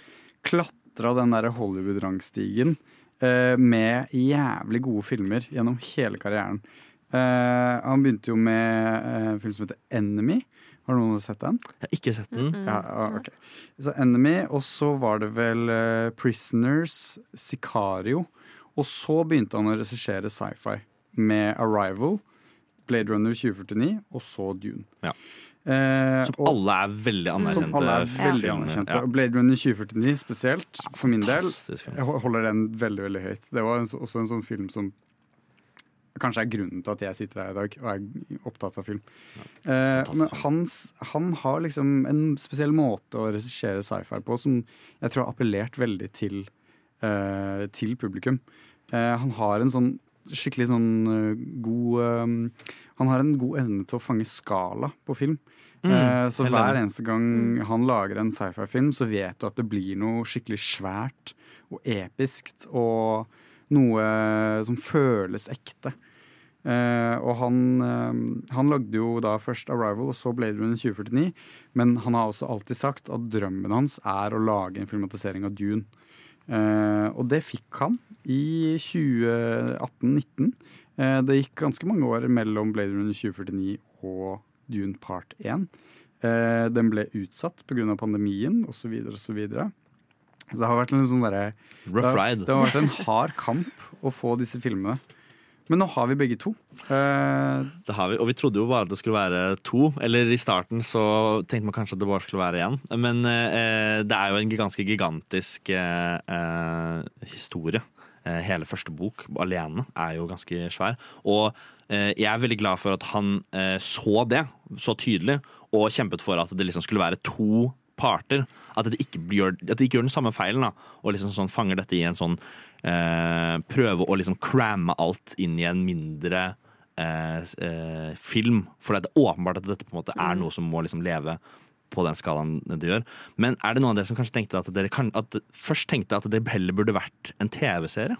klatra den der Hollywood-rangstigen eh, med jævlig gode filmer gjennom hele karrieren. Eh, han begynte jo med eh, en film som heter Enemy. Har noen sett den? Jeg har ikke sett den. Ja, ja, ok. Så Enemy, og så var det vel eh, Prisoners, Sicario. Og så begynte han å regissere sci-fi med Arrival, Blade Runner 2049 og så Dune. Ja. Eh, Som og- alle er veldig anerkjente. Som alle er veldig ja. anerkjente. Ja. Blade Runner 2049 spesielt, for min del. Jeg holder den veldig veldig høyt. Det var også en sånn film som kanskje er grunnen til at jeg sitter her i dag og er opptatt av film. Eh, men hans, han har liksom en spesiell måte å regissere sci-fi på som jeg tror har appellert veldig til, eh, til publikum. Eh, han har en sånn skikkelig sånn uh, god uh, Han har en god evne til å fange skala på film. Mm, uh, så hver eneste gang han lager en sci-fi-film, så vet du at det blir noe skikkelig svært og episkt og noe som føles ekte. Eh, og han, han lagde jo da først Arrival og så Blade Runner 2049, men han har også alltid sagt at drømmen hans er å lage en filmatisering av Dune. Eh, og det fikk han i 2018-19. Eh, det gikk ganske mange år mellom Blade Runner 2049 og Dune Part 1. Eh, den ble utsatt pga. pandemien osv. osv. Så, det har vært en sånn derre Rough det, har- det har vært en hard kamp å få disse filmene. Men nå har vi begge to. Eh, Det har vi, og vi trodde jo bare at det skulle være to. Eller i starten så tenkte man kanskje at det bare skulle være én. Men eh, det er jo en ganske gigantisk eh, historie. Hele første bok alene er jo ganske svær. Og jeg er veldig glad for at han så det så tydelig, og kjempet for at det liksom skulle være to parter. At det ikke gjør, at det ikke gjør den samme feilen, da, og liksom sånn fanger dette i en sånn eh, Prøve å liksom cramme alt inn i en mindre eh, eh, film. For det er åpenbart at dette på en måte er noe som må liksom leve på den skalaen det gjør. Men er det noen av dere som kanskje tenkte at dere kan, at, først tenkte at det heller burde vært en TV-serie?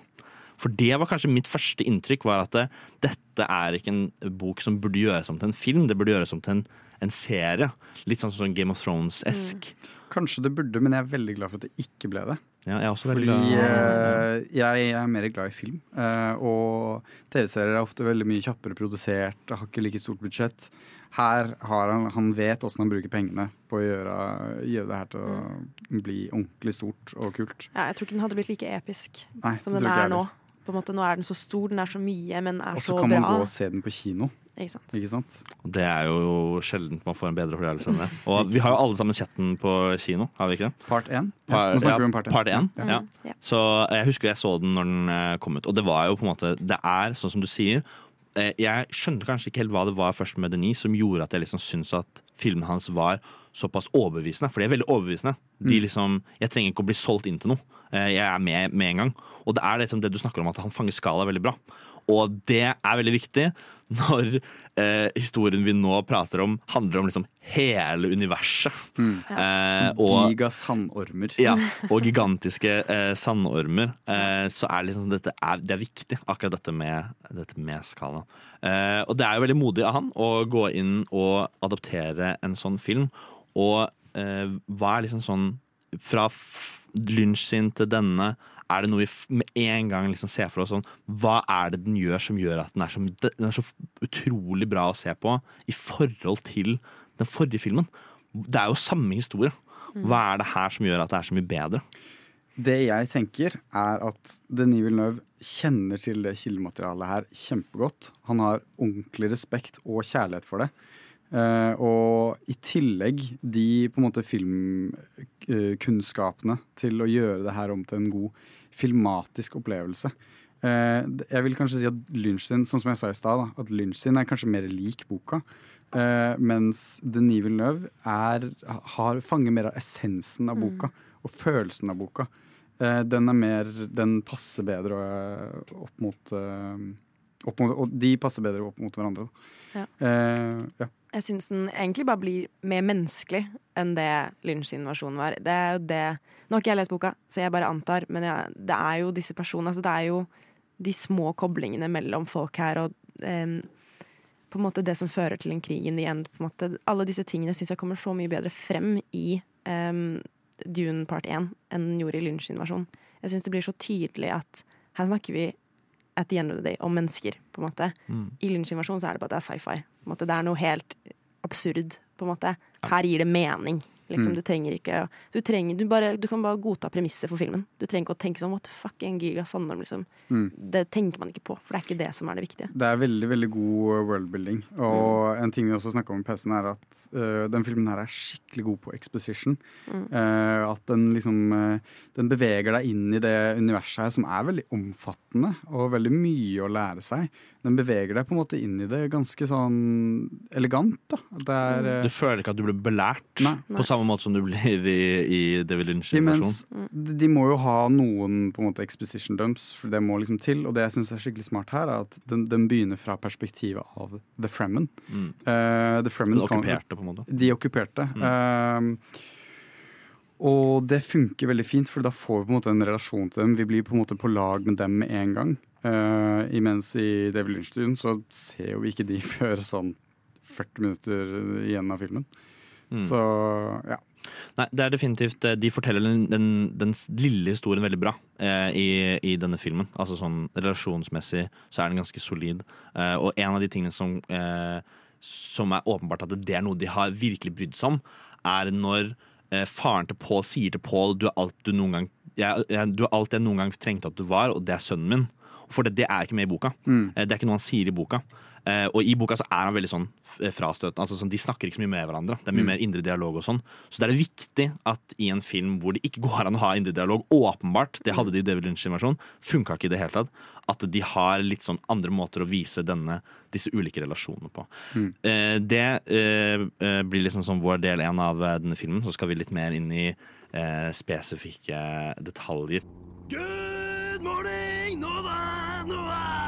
For det var kanskje mitt første inntrykk, var at det, dette er ikke en bok som burde gjøres om til en film, det burde gjøres om til en, en serie. Litt sånn som Game of Thrones-esk. kanskje det burde, men jeg er veldig glad for at det ikke ble det. Ja, jeg er også veldig Fordi glad. eh, jeg er mer glad i film. eh, og TV-serier er ofte veldig mye kjappere produsert, har ikke like stort budsjett. Her har han, han vet åssen han bruker pengene på å gjøre, gjøre det her til å bli ordentlig stort og kult. Ja, jeg tror ikke den hadde blitt like episk Nei, som den er nå. På en måte, nå er den så stor, den er så mye, men er Og så så kan man gå og se den på kino. Ikke sant? Ikke sant? Og Det er jo sjelden man får en bedre opplevelse enn det. Og vi har jo alle sammen sett den på kino, har vi ikke det? Part 1. Par- Nå snakker ja, vi om part 1. part 1 Ja. ja. Mm, ja. Så jeg husker jeg så den når den eh, kom ut, og det var jo på en måte Det er sånn som du sier. eh, Jeg skjønte kanskje ikke helt hva det var først med Denis som gjorde at jeg liksom syntes at filmen hans var såpass overbevisende. For de er veldig overbevisende. De Mm. liksom, jeg trenger ikke å bli solgt inn til noe. Eh, Jeg er med med en gang. Og det er liksom det du snakker om, at han fanger skala veldig bra. Og det er veldig viktig når eh, historien vi nå prater om, handler om liksom hele universet. Eh, og, Giga sandormer. ja, og gigantiske eh, sandormer. Eh, så er liksom dette er, det er viktig, akkurat dette med, dette med skala. Eh, og det er jo veldig modig av han å gå inn og adoptere en sånn film. Og eh, hva er liksom sånn Fra Lynch sin til denne, er det noe vi med en gang liksom ser for oss sånn Hva er det den gjør som gjør at den er så, den er så utrolig bra å se på i forhold til den forrige filmen? Det er jo samme historie. Hva er det her som gjør at det er så mye bedre? Det jeg tenker, er at Denis Villeneuve kjenner til det kildematerialet her kjempegodt. Han har ordentlig respekt og kjærlighet for det. Eh, og i tillegg de på en måte filmkunnskapene til å gjøre det her om til en god filmatisk opplevelse. Eh, jeg vil kanskje si at Lynch sin, sånn som jeg sa i stad, at Lynch sin er kanskje mer lik boka. Eh, mens Denis Villeneuve er, har, fanger mer av essensen av boka og følelsen av boka. Eh, den er mer Den passer bedre opp mot, opp mot Og de passer bedre opp mot hverandre. da. Ja. Eh, ja. Jeg syns den egentlig bare blir mer menneskelig enn det Lynch sin versjon var. Det er jo det Nå har ikke jeg lest boka, så jeg bare antar, men jeg, det er jo disse personene altså Det er jo de små koblingene mellom folk her, og em, på en måte det som fører til en krig in the end. På en måte. Alle disse tingene syns jeg kommer så mye bedre frem i em, Dune part 1 enn den gjorde i Lynch-innovasjonen. Jeg syns det blir så tydelig at her snakker vi at the end of the day om mennesker, på en måte. Mm. I Lynch invasjon så er det bare at det er sci-fi. Det er noe helt absurd, på en måte. Her gir det mening. Liksom, Mm. du trenger ikke du, trenger, du, bare, du kan bare godta premisset for filmen. Du trenger ikke å tenke sånn what the fuck er en giga sandorm, liksom. Mm. Det tenker man ikke på, for det er ikke det som er det viktige. Det er veldig veldig god worldbuilding. Og en ting vi også snakka om i PC-en, er at uh, den filmen her er skikkelig god på exposition. Mm. Eh, at den liksom uh, Den beveger deg inn i det universet her, som er veldig omfattende og veldig mye å lære seg. Den beveger deg på en måte inn i det ganske sånn elegant, da. Det er Du føler ikke at du blir belært Nei. på samme måte som du blir i, i David Lynch-versjonen. de de må jo ha noen på en måte exposition dumps, for det må liksom til. Og det jeg syns er skikkelig smart her, er at den, den begynner fra perspektivet av The Fremen. Mm. Uh, The Fremen de okkuperte, på en måte. De okkuperte. Mm. Uh, og det funker veldig fint, for da får vi på en måte en relasjon til dem. Vi blir på en måte på lag med dem med en gang. Uh, imens i David Lynch-studien så ser jo ikke de før sånn 40 minutter igjen av filmen. Mm. Så ja. Nei, det er definitivt eh, De forteller den, den, den lille historien veldig bra eh, i, i denne filmen. Altså sånn relasjonsmessig så er den ganske solid. Eh, og en av de tingene som, eh, som er åpenbart at det er noe de har virkelig brydd seg om, er når eh, faren til Paul sier til Paul du er alt du noen gang jeg, jeg, du er alt jeg noen gang trengte at du var, og det er sønnen min. For det, det er ikke med i boka. Mm. Eh, Det er ikke noe han sier i boka. Eh, og i boka så er han veldig sånn frastøtende. Altså sånn, de snakker ikke så mye med hverandre. Det er mye Mm. mer indre dialog og sånn. Så det er viktig at i en film hvor det ikke går an å ha indre dialog, åpenbart, det hadde de i David Lynch-invasjon, funka ikke i det hele tatt, at de har litt sånn andre måter å vise denne, disse ulike relasjonene på. Mm. Eh, det eh, eh, blir liksom sånn vår del én av eh, denne filmen. Så skal vi litt mer inn i eh, spesifikke detaljer. Good morning, Nova Noir!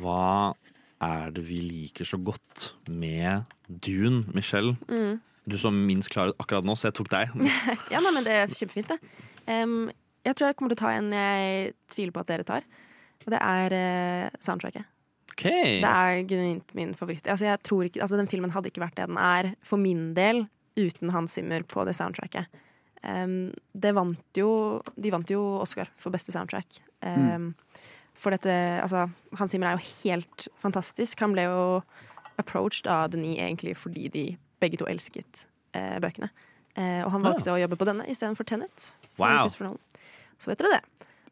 Hva er det vi liker så godt med Dune, Michelle? Mm. Du som minst klarer akkurat nå, så jeg tok deg. Ja, nei, men det er kjempefint, det. Um, jeg tror jeg kommer til å ta en jeg tviler på at dere tar. Og det er uh, soundtracket. Okay. Det er genuint min favoritt. Altså, jeg tror ikke, altså, den filmen hadde ikke vært det den er, for min del, uten Hans Zimmer på det soundtracket. Um, det vant jo, de vant jo Oscar for beste soundtrack. Em, For dette, altså, Hans Zimmer er jo helt fantastisk. Han ble jo approached av Denis egentlig fordi de begge to elsket eh, bøkene. Eh, og han Ah. valgte å jobbe på denne istedenfor Tenet. for Wow. Så vet dere det.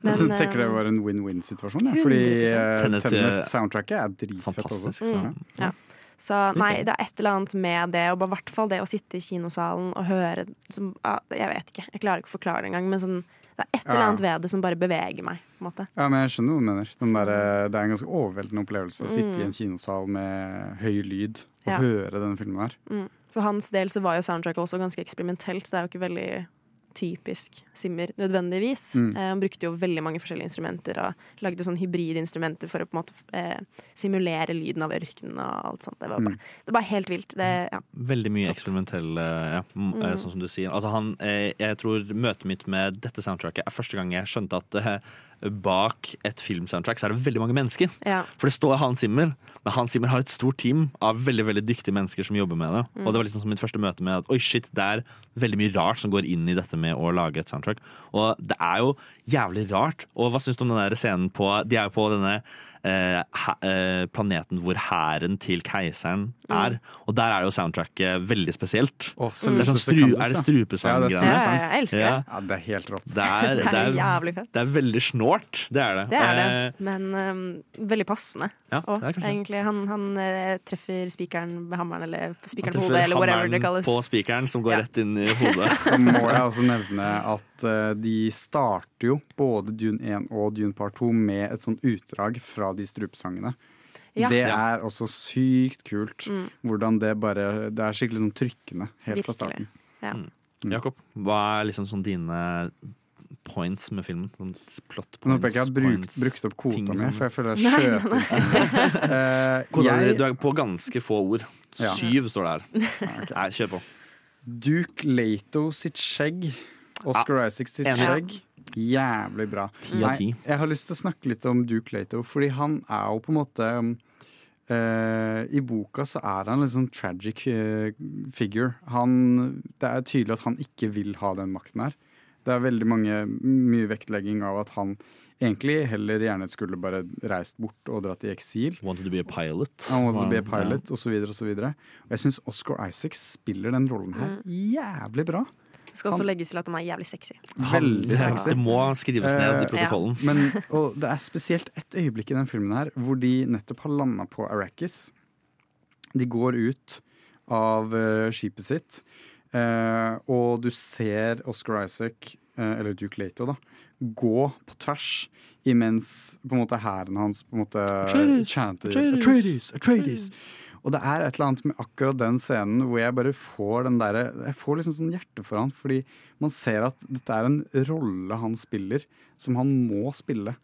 jeg synes, eh, tenker det var en win-win-situasjon. Ja, fordi 100%. eh, Tenet, eh, Tenet-soundtracket er dritfett også. fantastisk, Så, Mm, ja. ja. Så nei, det er et eller annet med det, og i hvert fall det å sitte i kinosalen og høre som, Jeg vet ikke, jeg klarer ikke å forklare det engang, men sånn, det er et eller annet ved det som bare beveger meg. På en måte. Ja, men jeg skjønner hva du mener. Der, eh, det er en ganske overveldende opplevelse å sitte Mm. i en kinosal med høy lyd og Ja. høre denne filmen her. Mm. For hans del så var jo soundtracket også ganske eksperimentelt. Det er jo ikke veldig typisk Simmer nødvendigvis. Mm. Eh, han brukte jo veldig mange forskjellige instrumenter og lagde sånn hybridinstrumenter for å på en måte eh, simulere lyden av ørkenen og alt sånt. Det var bare, Mm. det var helt vilt. Det, ja. Veldig mye eksperimentell, eh, ja, eh, Mm. sånn som du sier. Altså han, eh, jeg tror møtet mitt med dette soundtracket er første gang jeg skjønte at eh, bak et filmsoundtrack så er det veldig mange mennesker. Ja. For det står Hans Zimmer, men Hans Zimmer har et stort team av veldig veldig dyktige mennesker som jobber med det. Mm. Og det var liksom som mitt første møte med at oi shit, det er veldig mye rart som går inn i dette med å lage et soundtrack. Og det er jo jævlig rart. Og hva syns du om den der scenen på De er jo på denne eh, eh, planeten hvor hæren til keiseren er. Og der er jo soundtracket veldig spesielt. Å, det er, sånn stru, er det strupesang? Ja, Ja, ja, jeg elsker det. Ja, det er helt rått. Det er, Det er det, er, jævlig fett. det er veldig snålt. Det er det. Det er det, Eh, men um, veldig passende. Ja, Og egentlig, han, han eh, treffer spikeren med hammeren, eller spikeren på hodet, eller whatever det kalles. På spikeren som går Ja. rett inn i hodet. Så må jeg også nevne at uh, de starter jo både Dune 1 og Dune Part 2 med et sånt utdrag fra de strupesangene. Ja. Det er også sykt kult. Mm. Hvordan det bare Det er skikkelig sånn trykkende helt fra starten. Ja. Mm. Jakob, hva er liksom sånn dine points med filmen? Sånn plot Nå points, håper jeg ikke jeg har brukt, brukt opp kvota mi, for jeg føler jeg inn sånn. Eh, jeg- Du er på ganske få ord. Ja. Syv står det her. Nei, kjør på. Duke Lato sitt skjegg. Oscar Isaac sitt skjegg. Jævlig bra. Ti av ti. Nei, Jeg har lyst til å snakke litt om Duke Lato, fordi han er jo på en måte eh, I boka så er han en sånn tragic uh, figure. Han, det er tydelig at han ikke vil ha den makten her. Det er veldig mange, mye vektlegging av at han egentlig heller gjerne skulle bare reist bort og dratt i eksil. Wanted to be a pilot. Han wanted to be a pilot, og så videre og så videre. Og jeg syns Oscar Isaac spiller den rollen her jævlig bra. Det skal også legges til at han er jævlig sexy. Veldig Han- sexy. Det må skrives ned i protokollen. protokollen. Men, og det er spesielt et øyeblikk i den filmen her hvor de nettopp har landa på Arrakis. De går ut av uh, skipet sitt, uh, og du ser Oscar Isaac, uh, eller Duke Lato, da, gå på tvers imens på en måte hæren hans på en måte Atreides! chanter Atreides! Atreides! Og det er et eller annet med akkurat den scenen hvor jeg bare får den derre Jeg får liksom sånn hjerte for han, fordi man ser at dette er en rolle han spiller, som han må spille.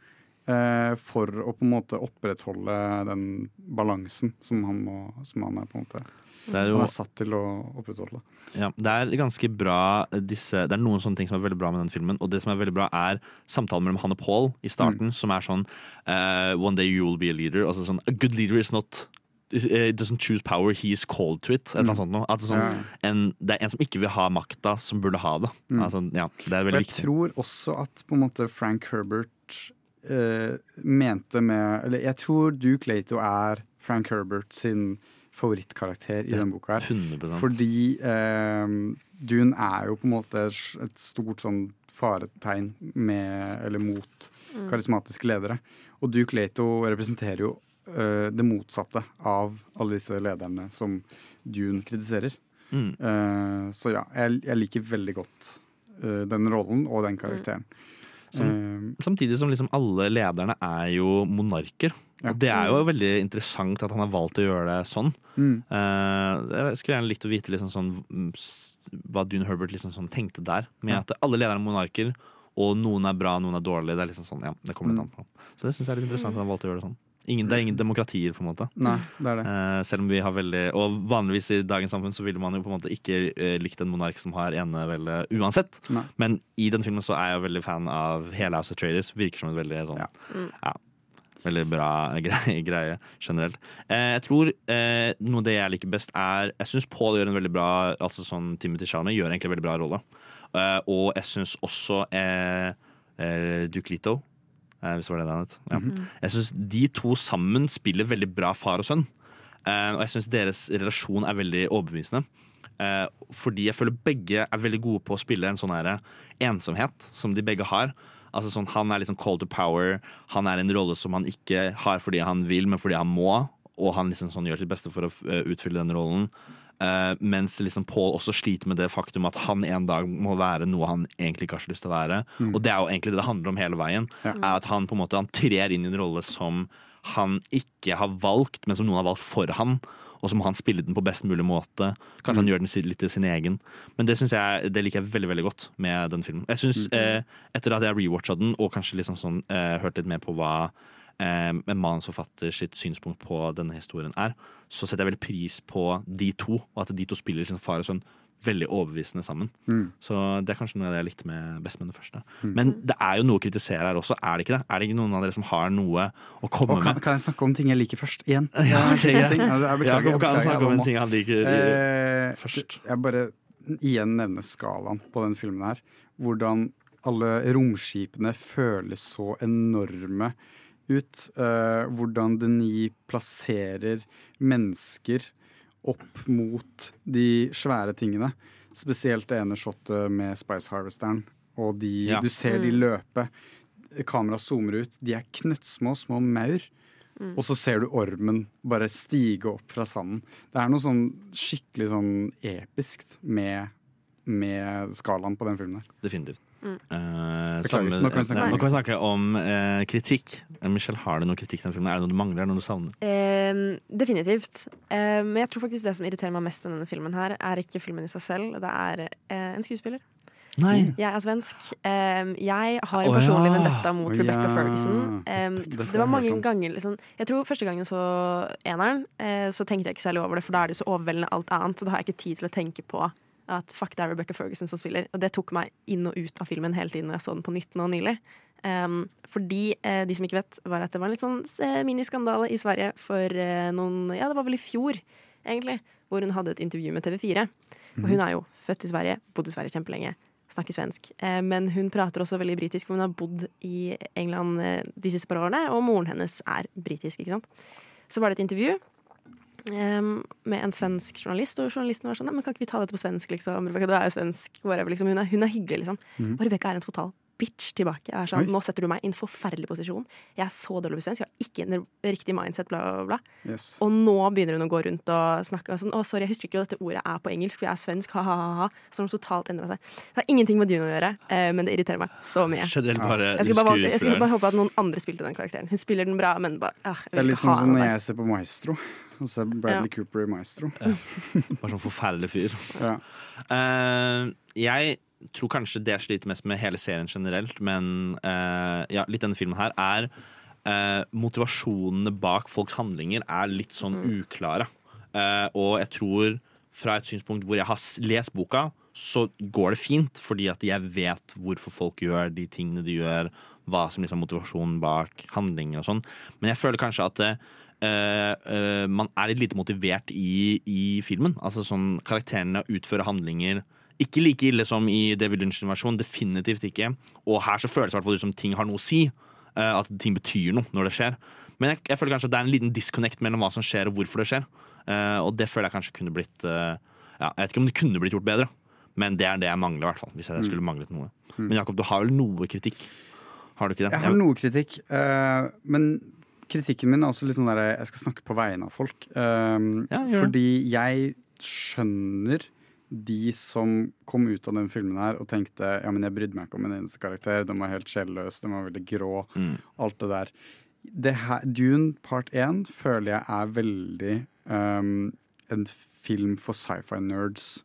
eh, for å på en måte opprettholde den balansen som han, må, som han er på en måte Det er jo- Han er satt til å opprettholde. Ja, det er ganske bra disse, Det er noen sånne ting som er veldig bra med den filmen. Og det som er veldig bra, er samtalen mellom han og Paul i starten, som er sånn uh, One day you will be a leader. Altså sånn A good leader is not eh, doesn't choose power, he is called to it. Annet sånt noe. At det, er sånn, Ja. en, det er en som ikke vil ha makta, som burde ha det. Mm. Altså, ja, det er veldig jeg viktig. tror også at på en måte Frank Herbert eh, mente med Eller jeg tror Duke Lato er Frank Herbert sin favorittkarakter i denne boka. her 100%. Fordi eh, Dune er jo på en måte et et stort sånn faretegn med, eller mot Mm. karismatiske ledere. Og Duke Lato representerer jo eh, det motsatte av alle disse lederne som Dune kritiserer. Mm. Uh, så ja, jeg, jeg liker veldig godt uh, den rollen og den karakteren. Som, samtidig som liksom alle lederne er jo monarker. Og det er jo veldig interessant at han har valgt å gjøre det sånn. Mm. Jeg skulle gjerne likt å vite liksom sånn, mm, hva Dune Herbert liksom sånn tenkte der. Med Ja. at alle lederne er monarker, og noen er bra, noen er dårlige. Det er liksom sånn, ja, det kommer litt Mm. an på. Så det syns jeg er litt interessant at han valgte å gjøre det sånn. Ingen, det er ingen demokratier, på en måte. Nei, det er det. Uh, selv om vi har veldig Og vanligvis i dagens samfunn så ville man jo på en måte ikke uh, likt en monark som har enevelde uansett. Nei. Men i den filmen så er jeg jo veldig fan av hele House of Traders. Virker som en veldig sånn Mm. ja, Veldig bra greie, greie generelt. Uh, jeg tror eh, noe av det jeg liker best, er Jeg syns Paul gjør en veldig bra Altså sånn Timothy Chalamet gjør egentlig en veldig bra rolle. Eh, og jeg syns også Duke Leto eh, Hvis det var det det het. Ja. Mhm. Jeg syns de to sammen spiller veldig bra far og sønn. Eh, og jeg syns deres relasjon er veldig overbevisende. Eh, fordi jeg føler begge er veldig gode på å spille en sånn her ensomhet som de begge har. Altså sånn, Han er liksom call to power. Han er en rolle som han ikke har fordi han vil, men fordi han må. Og han liksom sånn gjør sitt beste for å eh, utfylle den rollen. Eh, mens liksom Paul også sliter med det faktum at han en dag må være noe han egentlig ikke har så lyst til å være. Mm. Og det er jo egentlig det det handler om hele veien. Ja. Er at Han på en måte Han trer inn i en rolle som han ikke har valgt, men som noen har valgt for han. Og så må han spille den på best mulig måte. Kanskje han gjør den litt til sin egen. Men det, jeg, det liker jeg veldig veldig godt med den filmen. Jeg synes, eh, Etter at jeg rewatcha den, og kanskje liksom sånn, eh, hørt litt mer på hva en manusforfatter sitt synspunkt på denne historien er, så setter jeg veldig pris på de to, og at de to spiller sin far og sønn veldig overbevisende sammen. Mm. Så det er kanskje noe av det jeg likte med, best med den første. Mm. Men det er jo noe å kritisere her også, er det ikke det? Er det ikke noen av dere som har noe å komme kan, med? kan jeg snakke om ting jeg liker først? Igjen? Ja, ok, jeg greit. Altså, jeg beklager, jeg kan snakke om en ting han liker, Eh, først. Jeg bare igjen nevner skalaen på den filmen her. Hvordan alle romskipene føles så enorme ut. uh, hvordan Denis plasserer mennesker opp mot de svære tingene. Spesielt det ene shotet med Spice Harvesteren. Og de, Ja. du ser de Mm. løpe. Kameraet zoomer ut. De er knøttsmå, små maur. Mm. Og så ser du ormen bare stige opp fra sanden. Det er noe sånn skikkelig sånn episkt med, med skalaen på den filmen. Definitivt. Mm. Eh, Beklager, samme- nå kan vi snakke om nå kan vi snakke om eh, kritikk. Eh, Michelle, har du noe kritikk til den filmen? Er det noe du mangler? Er det noe du savner? Eh, definitivt. Eh, men jeg tror faktisk det som irriterer meg mest med denne filmen, her er ikke filmen i seg selv. Det er eh, en skuespiller. Nei. Jeg er svensk. Um, jeg har en personlig ja. vendetta mot Rebecca ja. Ferguson. Um, det var mange ganger liksom, Jeg tror første gangen så eneren, uh, så tenkte jeg ikke særlig over det, for da er det så overveldende alt annet, så da har jeg ikke tid til å tenke på at fuck, det er Rebecca Ferguson som spiller. Og det tok meg inn og ut av filmen hele tiden når jeg så den på nytt nå nylig. Um, fordi eh, de som ikke vet, var at det var en litt sånn eh, miniskandale i Sverige for eh, noen Ja, det var vel i fjor, egentlig, hvor hun hadde et intervju med TV4. Og hun er jo født i Sverige, bodd i Sverige kjempelenge, snakker svensk. Eh, men hun prater også veldig britisk, for hun har bodd i England eh, de siste par årene, og moren hennes er britisk, ikke sant. Så var det et intervju em, med en svensk journalist, og journalisten var sånn Nei, men kan ikke vi ta dette på svensk, liksom? Rebecca, du er jo svensk. Whatever, liksom. hun, er, hun er hyggelig, liksom. Mm. Og Rebekka er en total bitch tilbake. Jeg er sånn, Oi. Nå setter du meg i en forferdelig posisjon. Jeg er så dårlig på svensk, jeg har ikke en riktig mindset, bla, bla, bla. Yes. Og nå begynner hun å gå rundt og snakke og sånn Å, sorry, jeg husker ikke hva dette ordet er på engelsk, for jeg er svensk, ha-ha-ha. Så har hun totalt endra seg. Det har ingenting med Dune å gjøre, eh, men det irriterer meg så mye. Generelt bare Jeg skulle bare, bare håpe at noen andre spilte den karakteren. Hun spiller den bra, men bare ah, Det er litt sånn som når jeg ser på Maestro. Og så Bradley Cooper i Maestro. Bare sånn forferdelig fyr. Ja. Uh, jeg tror kanskje det jeg sliter mest med hele serien generelt, men uh, ja, litt denne filmen her, er uh, motivasjonene bak folks handlinger er litt sånn uklare. Eh, og jeg tror fra et synspunkt hvor jeg har lest boka, så går det fint, fordi at jeg vet hvorfor folk gjør de tingene de gjør, hva som liksom er motivasjonen bak handlinger og sånn. Men jeg føler kanskje at man er litt lite motivert i, i filmen. Altså sånn Karakterene utfører handlinger ikke like ille som i David Lynch's versjon. Definitivt ikke. Og her så føles det ut som ting har noe å si. eh, at ting betyr noe når det skjer. Men jeg, jeg føler kanskje at det er en liten disconnect mellom hva som skjer og hvorfor det skjer. Eh, og det føler jeg kanskje kunne blitt eh, ja, Jeg vet ikke om det kunne blitt gjort bedre, men det er det jeg mangler. i hvert fall Hvis jeg skulle manglet noe Men Jakob, du har vel noe kritikk? Har du ikke det? Jeg har noe kritikk, eh, men kritikken min er også litt sånn der jeg skal snakke på vegne av folk. Um, Ja, fordi jeg skjønner de som kom ut av den filmen her og tenkte ja, men jeg brydde meg ikke om en eneste karakter, den var helt sjelløs, den var veldig grå, Mm. alt det der. Det her, Dune part 1 føler jeg er veldig um, en film for sci-fi-nerds.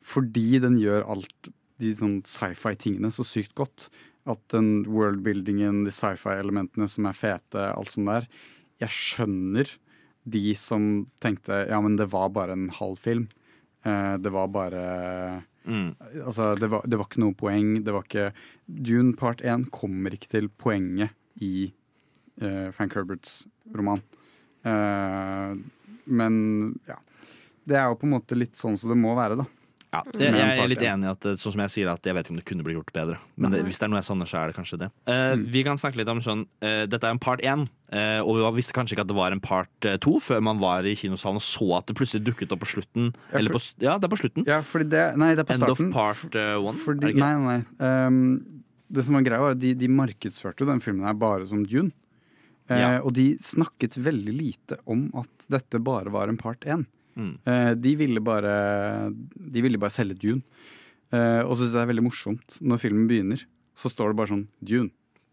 Fordi den gjør alt de sånn sci-fi-tingene så sykt godt. At den worldbuildingen, de sci-fi-elementene som er fete, alt sånt der. Jeg skjønner de som tenkte ja, men det var bare en halv film. Eh, det var bare Mm. Altså, det var, det var ikke noe poeng. Det var ikke Dune part 1 kommer ikke til poenget i uh, Frank Herberts roman. Uh, men ja. Det er jo på en måte litt sånn som det må være, da. Ja, jeg, jeg er litt enig i at eh, sånn som jeg sier at jeg vet ikke om det kunne bli gjort bedre. Men det, hvis det er noe jeg savner, så er det kanskje det. Uh, Mm. Vi kan snakke litt om sånn uh, Dette er en part én, uh, og vi visste kanskje ikke at det var en part to før man var i kinosalen og så at det plutselig dukket opp på slutten. Ja, Eller for- på, ja, det er på slutten. Ja, fordi det Nei, det er på End of part one. Fordi, det nei, nei. Ehm, det som var greia, var at de, de markedsførte den filmen her bare som Dune. Ja. Og de snakket veldig lite om at dette bare var en part én. Mm. Eh, de, ville bare, de ville bare selge Dune. Eh, og så syns jeg det er veldig morsomt når filmen begynner, så står det bare sånn Dune.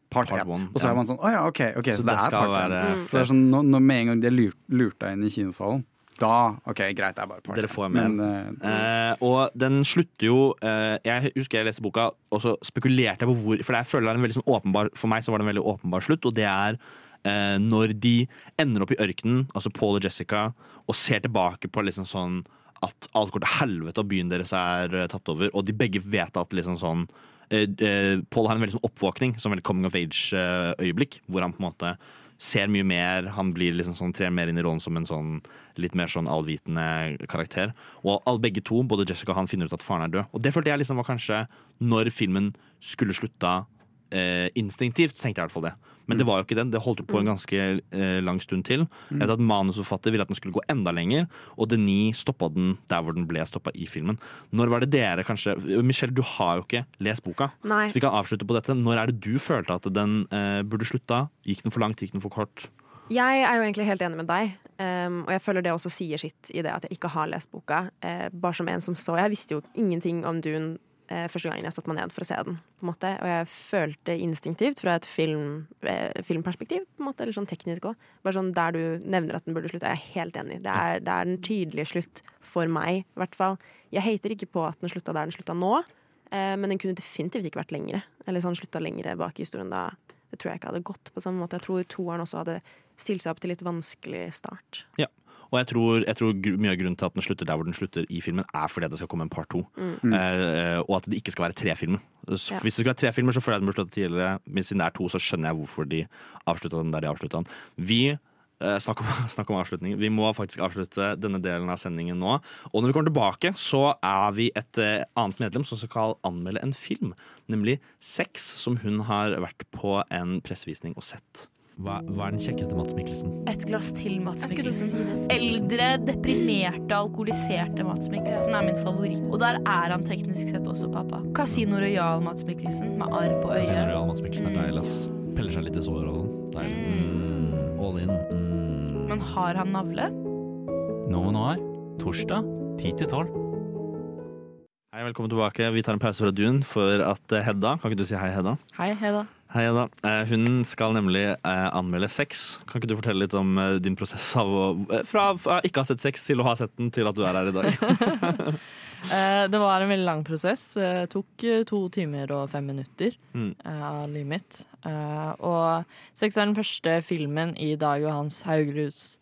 Part, Part 1. one, Og så er man sånn Å ja, OK. ok, Så så, det, er part 1. være For det er sånn, når, når med en gang de har lurt, lurt deg inn i kinosalen, da OK, greit, det er bare part Dere 1. får med. Men, uh, uh, og den slutter jo uh, Jeg husker jeg leste boka, og så spekulerte jeg på hvor For jeg føler det er en veldig sånn åpenbar For meg så var det en veldig åpenbar slutt, og det er når de ender opp i ørkenen, altså Paul og Jessica, og ser tilbake på liksom sånn at alt går til helvete og byen deres er eh, tatt over, og de begge vet at liksom sånn eh, eh, Paul har en veldig sånn oppvåkning, som veldig coming of age-øyeblikk, hvor han på en måte ser mye mer. Han blir liksom sånn, trer mer inn i rollen som en sånn litt mer sånn allvitende karakter. Og all, begge to, både Jessica og han, finner ut at faren er død. Og det følte jeg liksom var kanskje når filmen skulle slutta eh, instinktivt, tenkte jeg i hvert fall det. Men det var jo ikke den. Det holdt på en ganske eh, lang stund til. Etter vet at Manusforfatter ville at den skulle gå enda lenger, og Denis stoppa den der hvor den ble stoppa i filmen. Når var det dere kanskje Michelle, du har jo ikke lest boka. Nei. Så vi kan avslutte på dette. Når er det du følte at den eh, burde slutta? Gikk den for langt? Gikk den for kort? Jeg er jo egentlig helt enig med deg, um, og jeg føler det også sier sitt i det at jeg ikke har lest boka. Uh, bare som en som så Jeg visste jo ingenting om Dune første gangen jeg satte meg ned for å se den. på en måte Og jeg følte instinktivt fra et film, eh, filmperspektiv, på en måte, eller sånn teknisk òg. Bare sånn der du nevner at den burde slutte, er jeg helt enig. Det er, det er den tydelige slutt for meg, i hvert fall. Jeg hater ikke på at den slutta der den slutta nå, eh, men den kunne definitivt ikke vært lengre. Eller sånn slutta lengre bak i historien da. Det tror jeg ikke hadde gått på samme måte. Jeg tror toeren også hadde stilt seg opp til litt vanskelig start. Ja. Og jeg tror, jeg tror mye av grunnen til at den slutter der hvor den slutter i filmen, er fordi det skal komme en part to. Mm. Eh, og at det ikke skal være tre filmer. Så Ja. Hvis det skulle være tre filmer, så føler jeg den burde slutte tidligere. Men siden det er to, så skjønner jeg hvorfor de avslutta den der de avslutta den. Vi eh, Snakk om, snakk om avslutning. Vi må faktisk avslutte denne delen av sendingen nå. Og når vi kommer tilbake, så er vi et eh, annet medlem som skal anmelde en film. Nemlig Sex, som hun har vært på en pressevisning og sett. Hva, hva er den kjekkeste Mats Mikkelsen? Et glass til Mats Mikkelsen. Eldre, deprimerte, alkoholiserte Mats Mikkelsen er min favoritt. Og der er han teknisk sett også pappa. Casino Royal Mats Mikkelsen med arr på øyet. Casino Royal Mats Mikkelsen er deilig, ass. Peller seg litt i sår og sånn. Deilig. Mm, all in. Mm. Men har han navle? Noen Noir, torsdag 10 til 12. Hei, velkommen tilbake. Vi tar en pause fra Dun for at eh, Hedda Kan ikke du si hei, Hedda? Hei, Hedda. Hei, Hedda. Eh, Hun skal nemlig eh, anmelde sex. Kan ikke du fortelle litt om eh, din prosess av å Fra ikke ha sett sex til å ha sett den, til at du er her i dag? Det var en veldig lang prosess. Det tok to timer og fem minutter Mm. av livet mitt. Og Sex er den første filmen i Dag Johans Haugruds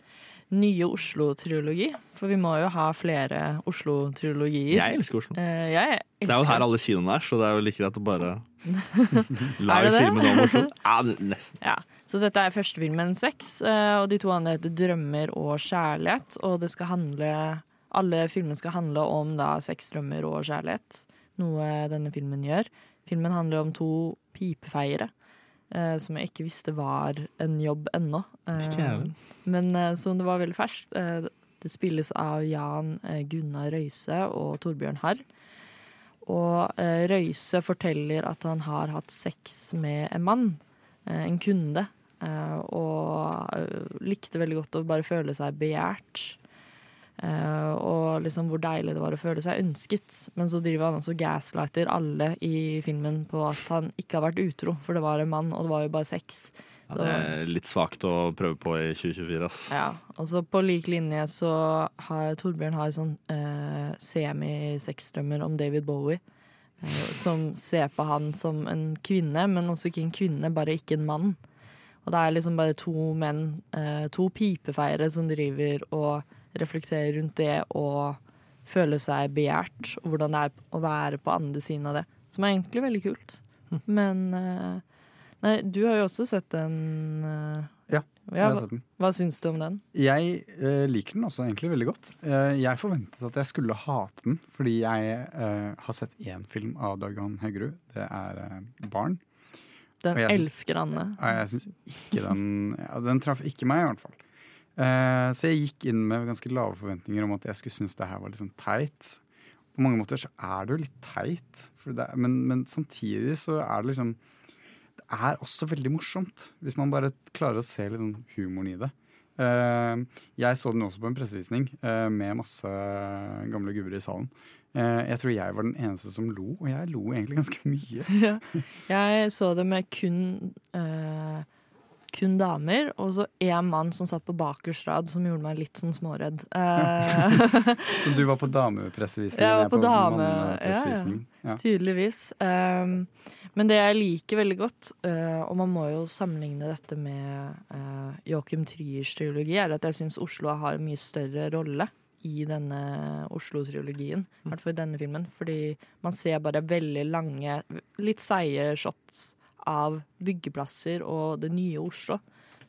nye Oslo-triologi. For vi må jo ha flere Oslo-triologier. Jeg elsker Oslo. Jeg elsker. Det er jo her alle kinoene er, så det er jo like greit å bare Det? filmen om Oslo. Ja, nesten. Ja, så dette er første filmen Sex, eh, og de to andre heter Drømmer og kjærlighet. Og det skal handle Alle filmene skal handle om da sex, drømmer og kjærlighet. Noe denne filmen gjør. Filmen handler om to pipefeiere. eh, som jeg ikke visste var en jobb ennå. Eh, men eh, som det var veldig ferskt. Eh, det spilles av Jan eh, Gunnar Røise og Torbjørn Harr. Og eh, Røise forteller at han har hatt sex med en mann, eh, en kunde. eh, og likte veldig godt å bare føle seg begjært. Og liksom hvor deilig det var å føle seg ønsket. Men så driver han også gaslighter alle i filmen på at han ikke har vært utro, for det var en mann, og det var jo bare sex. Ja, det er litt svakt å prøve på i 2024, ass. Ja, og så på lik linje så har Torbjørn har sånn eh, semi-sexdrømmer om David Bowie. Eh, som ser på han som en kvinne, men også ikke en kvinne, bare ikke en mann. Og det er liksom bare to menn, eh, to pipefeiere, som driver og reflekterer rundt det og føler seg begjært, og hvordan det er å være på andre siden av det. Som er egentlig veldig kult. Men eh, Nei, du har jo også sett den. eh, Ja, jeg har sett den. hva syns du om den? Jeg uh, liker den også egentlig veldig godt. Uh, jeg forventet at jeg skulle hate den, fordi jeg uh, har sett én film av Dag Johan Haugerud. Det er 'Barn'. Den elsker Anne. Ja, jeg syns ikke den ja, Den traff ikke meg, i hvert fall. Så jeg gikk inn med ganske lave forventninger om at jeg skulle synes det her var sånn teit. På mange måter så er det jo litt teit, for det, men, men samtidig så er det liksom er også veldig morsomt, hvis man bare klarer å se litt sånn humoren i det. Eh, jeg så den også på en pressevisning eh, med masse gamle gubber i salen. Eh, jeg tror jeg var den eneste som lo, og jeg lo egentlig ganske mye. Ja. Jeg så det med kun eh, kun damer, og så én mann som satt på bakerst rad, som gjorde meg litt sånn småredd. Eh, Så du var på damepressevisning? Jeg var på, på dame, ja, ja. Tydeligvis. Um, men det jeg liker veldig godt, uh, og man må jo sammenligne dette med uh, Joachim Triers triologi, er at jeg syns Oslo har en mye større rolle i denne Oslo-triologien. I hvert fall i denne filmen. Fordi man ser bare veldig lange, litt seige shots av byggeplasser og det nye Oslo.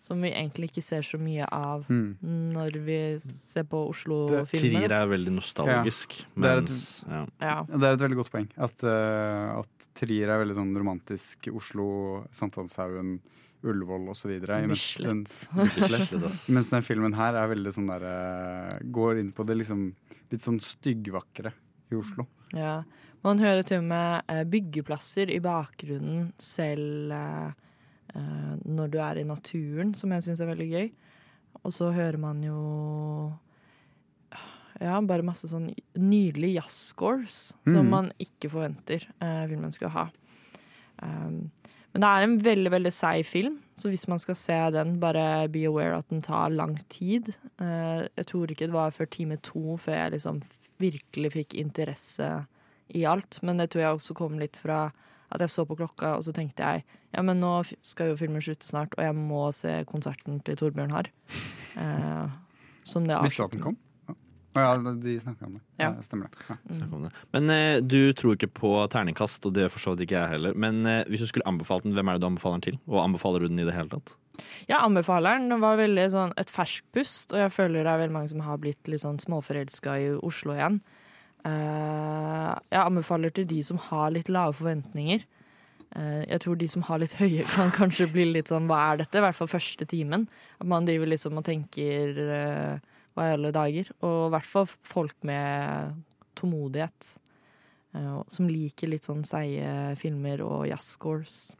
Som vi egentlig ikke ser så mye av Mm. når vi ser på Oslo-filmer. Trier er veldig nostalgisk, Ja. Det er et- mens ja. Ja. Det er et veldig godt poeng. At, uh, at Trier er veldig sånn romantisk. Oslo, Sankthanshaugen, Ullevål osv. Mens, Bislett. Bislett, mens den filmen her er veldig sånn der uh, Går inn på det liksom litt sånn styggvakre i Oslo. Ja. Man hører til og med eh, byggeplasser i bakgrunnen selv eh, eh, når du er i naturen, som jeg syns er veldig gøy. Og så hører man jo ja, bare masse sånn nydelige jazzscores som Mhm. man ikke forventer eh, filmen skal ha. Um, men det er en veldig veldig seig film, så hvis man skal se den, bare be aware at den tar lang tid. Uh, jeg tror ikke det var før time to før jeg liksom virkelig fikk interesse i alt. Men det tror jeg også kom litt fra at jeg så på klokka, og så tenkte jeg ja, men nå skal jo filmen slutte snart, og jeg må se konserten til Torbjørn Harr. Eh, som det Visste du at den kom? Å ja, de snakka om det. Ja. Ja. Stemmer det. Ja. Om det. Men eh, du tror ikke på terningkast, og det for så vidt ikke jeg heller. Men eh, hvis du skulle anbefalt den, hvem er det du anbefaler den til? Og anbefaler du den i det hele tatt? Jeg anbefaler den. Den var veldig sånn et ferskt pust, og jeg føler det er veldig mange som har blitt litt sånn småforelska i Oslo igjen. Uh, jeg anbefaler til de som har litt lave forventninger. Uh, jeg tror de som har litt høye, kan kanskje bli litt sånn hva er dette? I hvert fall første timen. At man driver liksom og tenker uh, hva i alle dager? Og i hvert fall folk med tålmodighet. som liker litt sånn seige filmer og jazzscores.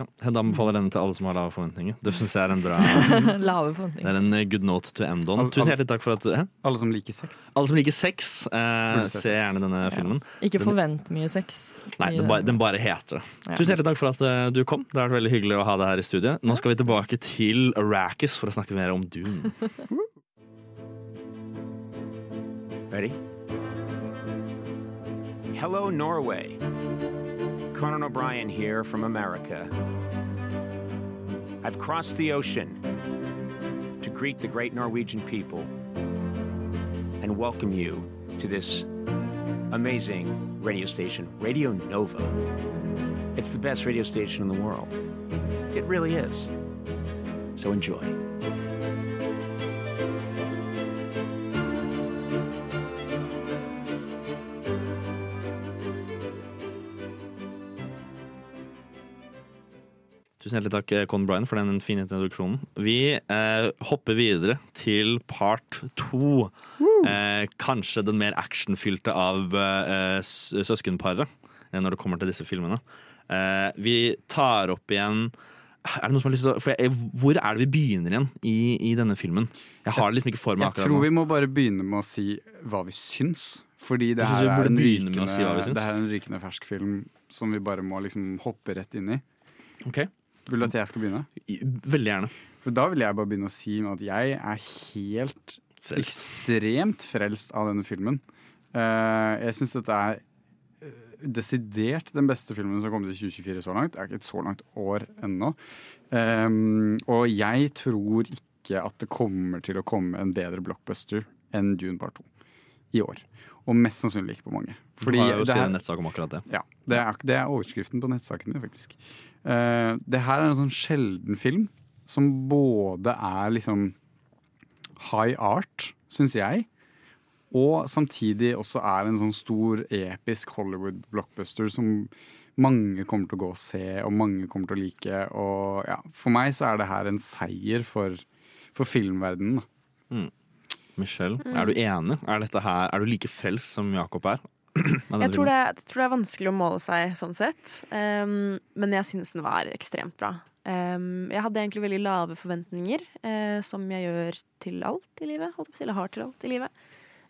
Ja. Hedda anbefaler denne til alle som har lave forventninger. Det synes jeg er en bra Lave forventninger. Det er en eh, good note to end on. Al- Tusen hjertelig takk for at hæ? Alle som liker sex. Alle som liker sex, eh, se se gjerne denne filmen. Ikke forvent mye sex. Nei, den bare, den bare heter det. Ja. Tusen hjertelig takk for at eh, du kom. Det har vært veldig hyggelig å ha deg her i studiet. Nå skal vi tilbake til Arrakis for å snakke mer om Dune. Ready? Hello, Norway. Conan O'Brien here from America. I've crossed the ocean to greet the great Norwegian people and welcome you to this amazing radio station, Radio Nova. It's the best radio station in the world. It really is. So enjoy. Tusen takk, Con Conan Bryan, for den fine introduksjonen. Vi eh, hopper videre til part to. Eh, kanskje den mer actionfylte av eh, søskenparet eh, når det kommer til disse filmene. Eh, vi tar opp igjen er det noen som har lyst til å, for jeg, Hvor er det vi begynner igjen i, i denne filmen? Jeg har det liksom ikke for meg Jeg tror vi må bare begynne med å si hva vi syns. Fordi det her, er en rykende, si det her er en rykende fersk film som vi bare må liksom hoppe rett inn i. Ok. Vil du at jeg skal begynne? Veldig gjerne. For da vil jeg bare begynne å si at jeg er helt Frelst. ekstremt frelst av denne filmen. Uh, jeg syns dette er eh, desidert den beste filmen som har kommet i 2024 så langt. Det er ikke et så langt år ennå. Um, og jeg tror ikke at det kommer til å komme en bedre blockbuster enn Dune Part 2 i år. Og mest sannsynlig ikke på mange. Du har jo det skrevet en nettsak om akkurat det. Ja, det er, det er overskriften på nettsaken min, faktisk. Uh, det her er en sånn sjelden film som både er liksom high art, syns jeg, og samtidig også er en sånn stor, episk Hollywood-blockbuster som mange kommer til å gå og se, og mange kommer til å like. Og ja, for meg så er det her en seier for, for filmverdenen. Mm. Michelle, Mm. er du enig? Er, dette her, er du like frelst som Jakob er? Jeg tror, det, jeg tror det er vanskelig å måle seg sånn sett, um, men jeg synes den var ekstremt bra. Um, jeg hadde egentlig veldig lave forventninger, uh, som jeg gjør til alt i livet. Holdt på eller har til alt i livet.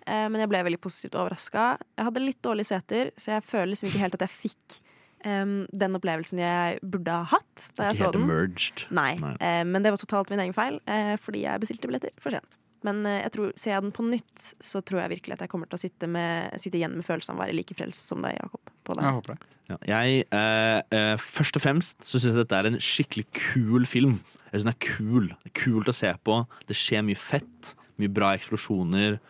Uh, men jeg ble veldig positivt overraska. Jeg hadde litt dårlige seter, så jeg føler liksom ikke helt at jeg fikk um, den opplevelsen jeg burde ha hatt da jeg Ikke så den. emerged. Nei, Nei. Uh, men det var totalt min egen feil, fordi jeg bestilte billetter for sent. Men eh, jeg tror, ser jeg den på nytt, så tror jeg virkelig at jeg kommer til å sitte, med, sitte igjen med følelsen av å være like frelst som deg, Jakob. På det. Jeg håper det. Ja, jeg, eh, eh, først og fremst så syns jeg dette er en skikkelig kul film. Jeg synes den er kul. Det er kult å se på. Det skjer mye fett. Mye bra eksplosjoner.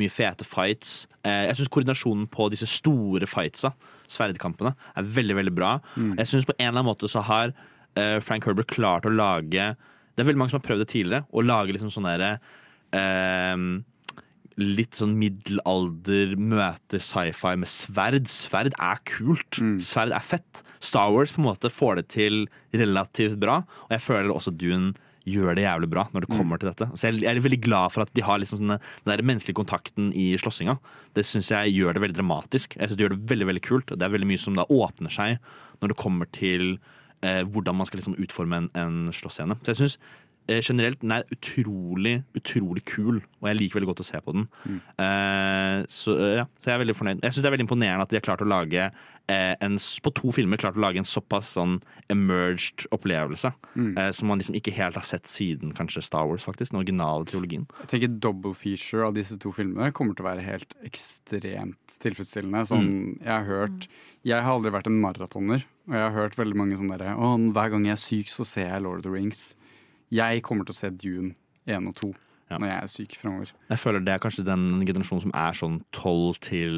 Mye fete fights. Eh, jeg syns koordinasjonen på disse store fightsa, sverdkampene, er veldig veldig bra. Jeg synes på en eller annen måte så har eh, Frank Herbert klart å lage Det er veldig mange som har prøvd det tidligere, å lage liksom sånn derre eh, litt sånn middelalder møter sci-fi med sverd. Sverd er kult. Sverd er fett. Star Wars på en måte får det til relativt bra, og jeg føler også Dune gjør det jævlig bra når det kommer til dette. Så jeg jeg er veldig glad for at de har liksom sånne, den der menneskelige kontakten i slåssinga. Det syns jeg gjør det veldig dramatisk. Jeg synes Det gjør det veldig veldig kult. Det er veldig mye som da åpner seg når det kommer til eh, hvordan man skal liksom utforme en, en slåssscene. Så jeg synes eh, generelt den er utrolig, utrolig kul, og jeg liker veldig godt å se på den. Eh, så, eh, ja, så jeg er veldig fornøyd. Jeg syns det er veldig imponerende at de har klart å lage eh, en, på to filmer klart å lage en såpass sånn emerged opplevelse. Eh, som man liksom ikke helt har sett siden kanskje Star Wars, faktisk. Den originale trilogien. Jeg tenker Double feature av disse to filmene kommer til å være helt ekstremt tilfredsstillende. Sånn, jeg har hørt Jeg har aldri vært en maratoner, og jeg har hørt veldig mange sånne derre Å, hver gang jeg er syk, så ser jeg Lord of the Rings. Jeg kommer til å se Dune 1 og 2 når jeg er syk fremover. Jeg føler det er kanskje den generasjonen som er sånn 12 til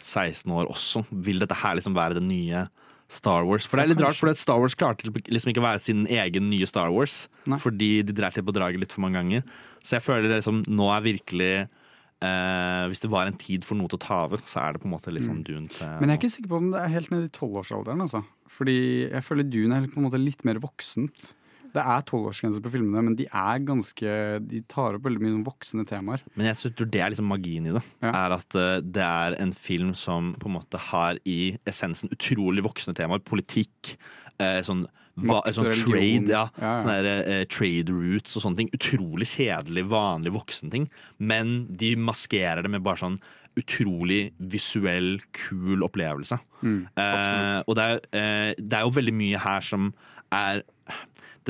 16 år også. Vil dette her liksom være det nye Star Wars? For det er litt rart, for Star Wars klarte liksom ikke å være sin egen nye Star Wars. Fordi de dreit litt på draget litt for mange ganger. Så jeg føler det liksom, nå er virkelig eh, Hvis det var en tid for noe til å ta over, så er det på en måte litt sånn dun til Men jeg er ikke sikker på om det er helt nede i tolvårsalderen. Altså. Fordi jeg føler Dune er på en måte litt mer voksent. Det er tolvårsgrense på filmene, men de er ganske De tar opp veldig mye sånn voksne temaer. Men jeg tror det er liksom magien i det. Er at eh, det er en film som på en måte har i essensen utrolig voksne temaer. Politikk, eh, sånn, hva, sånn trade, ja, Ja, ja. Sånne der, eh, trade routes og sånne ting. Utrolig kjedelig, vanlig voksenting. Men de maskerer det med bare sånn utrolig visuell, kul opplevelse. Mm, eh, og det er, eh, det er jo veldig mye her som er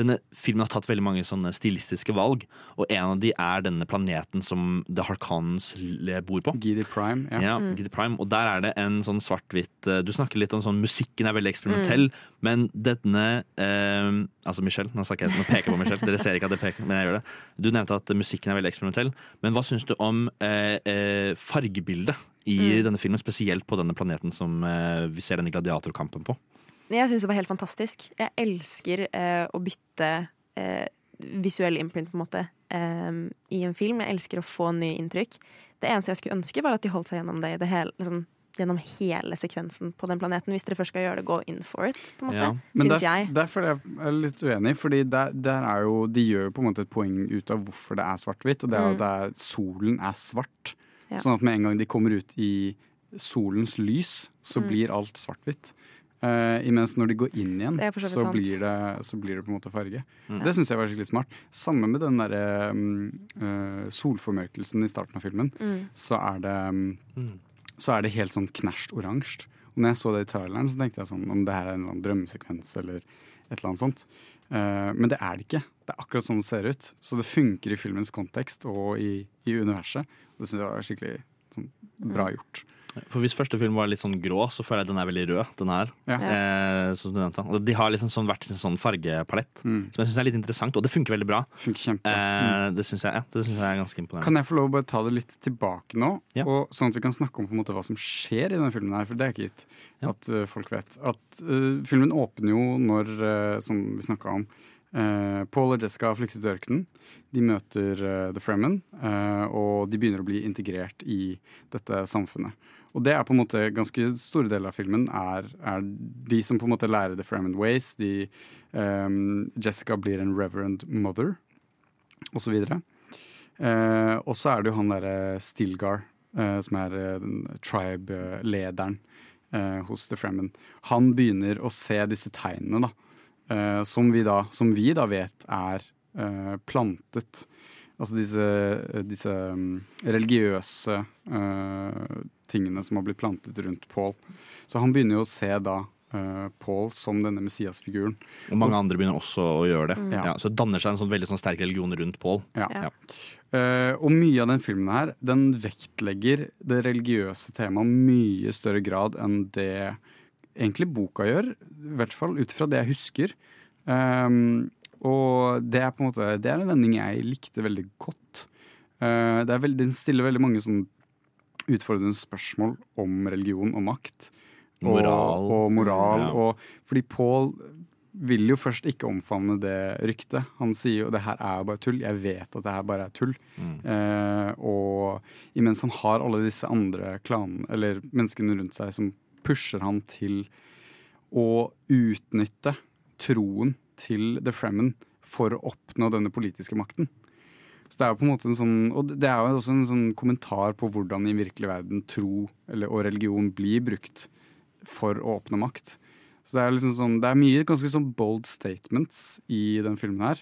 denne filmen har tatt veldig mange sånne stilistiske valg, og en av de er denne planeten som The Harkons bor på. Gidi Prime. Ja. Ja, Mm. Gidi Prime. Og der er det en sånn svart-hvitt eh, Du snakker litt om sånn musikken er veldig eksperimentell, men denne eh, Altså Michelle, nå snakker jeg nå peker jeg på Michelle. Dere ser ikke at jeg peker, men jeg gjør det. Du nevnte at musikken er veldig eksperimentell, men hva syns du om eh, eh, fargebildet i Mm. denne filmen, spesielt på denne planeten som eh, vi ser denne gladiatorkampen på? Jeg syns det var helt fantastisk. Jeg elsker eh, å bytte eh, visuell imprint på en måte eh, i en film. Jeg elsker å få nye inntrykk. Det eneste jeg skulle ønske, var at de holdt seg gjennom det det hele, liksom, gjennom hele sekvensen på den planeten. Hvis dere først skal gjøre det, gå in for it, på en måte. Ja. Syns jeg. Derfor er jeg litt uenig, Fordi der, der er jo, de gjør jo på en måte et poeng ut av hvorfor det er svart-hvitt. Og det er Mm. at det er, solen er svart. Ja. Sånn at med en gang de kommer ut i solens lys, så Mm. blir alt svart-hvitt. Eh, imens når de går inn igjen, så så, blir det, så blir det på en måte farge. Mm. Det syns jeg var skikkelig smart. Samme med den derre um, uh, solformørkelsen i starten av filmen. Mm. Så er det um, så er det helt sånn knæsj oransje. Og når jeg så det i traileren, så tenkte jeg sånn om det her er en eller annen drømmesekvens eller et eller annet sånt. Uh, men det er det ikke. Det er akkurat sånn det ser ut. Så det funker i filmens kontekst og i, i universet. Det syns jeg var skikkelig bra gjort. For Hvis første film var litt sånn grå, så føler jeg den er veldig rød. Den her Ja. eh, som du nevnte. Og De har liksom sånn, hvert sin sånn fargepalett, som jeg syns er litt interessant. Og det funker veldig bra. Eh, det syns jeg, ja, jeg er ganske imponerende. Kan jeg få lov å bare ta det litt tilbake nå? Og sånn at vi kan snakke om på en måte hva som skjer i denne filmen her, for det er ikke gitt at uh, folk vet. At uh, Filmen åpner jo når, uh, som vi snakka om, uh, Paul og Jessica har flyktet til ørkenen. De møter uh, The Fremen, uh, og de begynner å bli integrert i dette samfunnet. Og det er på en måte ganske store deler av filmen er, er de som på en måte lærer The Fremen Ways. De, um, Jessica blir en reverend mother, og så videre. Eh, og så er det jo han derre Stilgar, eh, som er eh, tribe-lederen eh, hos The Fremen. Han begynner å se disse tegnene, da. Eh, som, vi da som vi da vet er eh, plantet. Altså disse, disse mm, religiøse eh, tingene som har blitt plantet rundt Paul. Så han begynner jo å se da eh, Paul som denne Messias-figuren. Og mange andre begynner også å gjøre det. Mm. Ja, så det danner seg en sånn veldig sånn sterk religion rundt Paul. Ja. Eh, og mye av den filmen her, den vektlegger det religiøse temaet mye større grad enn det egentlig boka gjør. I hvert fall ut fra det jeg husker. Um, og det er på en måte Det er en vending jeg likte veldig godt. Uh, det er veldig, den stiller veldig mange sånn utfordrende spørsmål om religion og makt. Og Moral. Og, moral Ja. og, fordi Paul vil jo først ikke omfavne det ryktet. Han sier jo det her er jo bare tull. Jeg vet at det her bare er tull. Eh, og imens han har alle disse andre klanene, eller menneskene rundt seg, som pusher han til å utnytte troen til The Fremen for å oppnå denne politiske makten. Så det er jo på en måte en sånn, og det er jo også en sånn kommentar på hvordan i virkelig verden tro eller, og religion blir brukt for å oppnå makt. Så det er, liksom sånn, det er mye ganske sånn bold statements i den filmen her.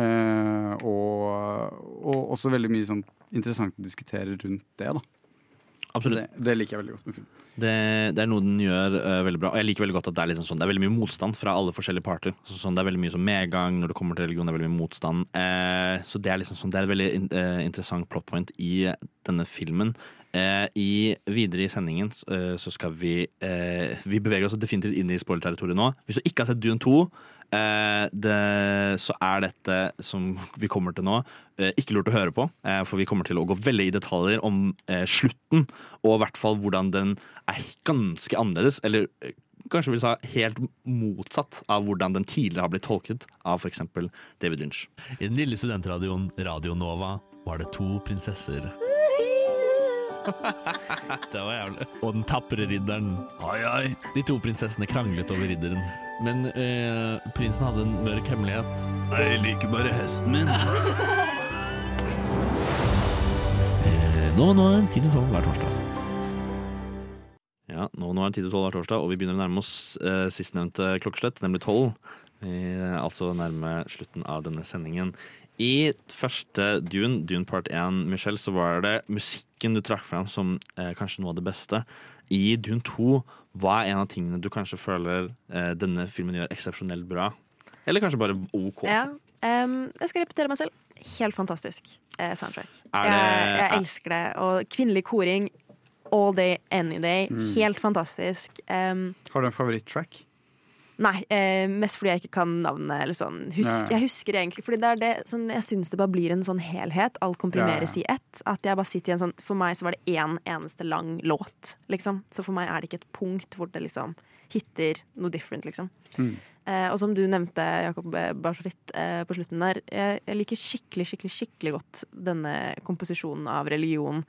Eh, og, og også veldig mye sånn interessant å diskutere rundt det. da. Absolutt. Det, det liker jeg veldig godt med filmen. Det, det er noe den gjør uh, veldig bra. Og jeg liker veldig godt at det er, liksom sånn, det er veldig mye motstand fra alle forskjellige parter. Så, sånn, det er veldig mye sånn medgang når det kommer til religion. Det er veldig mye motstand. Uh, så det er liksom sånn, det er et veldig in, uh, interessant plot point i denne filmen. Eh, i, videre i sendingen eh, så skal vi eh, Vi beveger oss definitivt inn i spoilerterritoriet nå. Hvis du ikke har sett Dune 2, eh, det, så er dette som vi kommer til nå, eh, ikke lurt å høre på. Eh, for vi kommer til å gå veldig i detaljer om slutten, og i hvert fall hvordan den er ganske annerledes. Eller kanskje vil sa helt motsatt av hvordan den tidligere har blitt tolket av f.eks. David Lynch. I den lille studentradioen Radio Nova var det to prinsesser. det var jævlig. Og den tapre ridderen. Ai, ai. De to prinsessene kranglet over ridderen. Men eh, prinsen hadde en mørk hemmelighet. Jeg liker bare hesten min. eh, nå, nå er det tid til tolv hver torsdag. Ja, nå, nå er det tid til tolv hver torsdag, og vi begynner å nærme oss eh, sistnevnte klokkeslett, nemlig tolv. Vi er altså nærme slutten av denne sendingen. I første Dune, Dune part 1, Michelle, så var det musikken du trakk fram som eh, kanskje noe av det beste. I Dune 2, hva er en av tingene du kanskje føler eh, denne filmen gjør eksepsjonelt bra? Eller kanskje bare OK? Ja. um, jeg skal repetere meg selv. Helt fantastisk eh, soundtrack. Er det- jeg, jeg er- elsker det. Og kvinnelig koring all day, any day. Mm. Helt fantastisk. Um, Har du en favoritt-track? Nei, eh, mest fordi jeg ikke kan navnet. Eller sånn. Husk, jeg husker egentlig Fordi det er det sånn, Jeg syns det bare blir en sånn helhet. Alt komprimeres Ja, i ett. At jeg bare sitter i en sånn For meg så var det én eneste lang låt, liksom. Så for meg er det ikke et punkt hvor det liksom hitter noe different, liksom. Mm. Eh, og som du nevnte, Jakob, eh, bare så vidt eh, på slutten der. Jeg, jeg liker skikkelig, skikkelig, skikkelig godt denne komposisjonen av religion.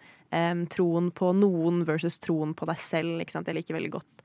Troen på noen versus troen på deg selv. Ikke sant? Jeg liker veldig godt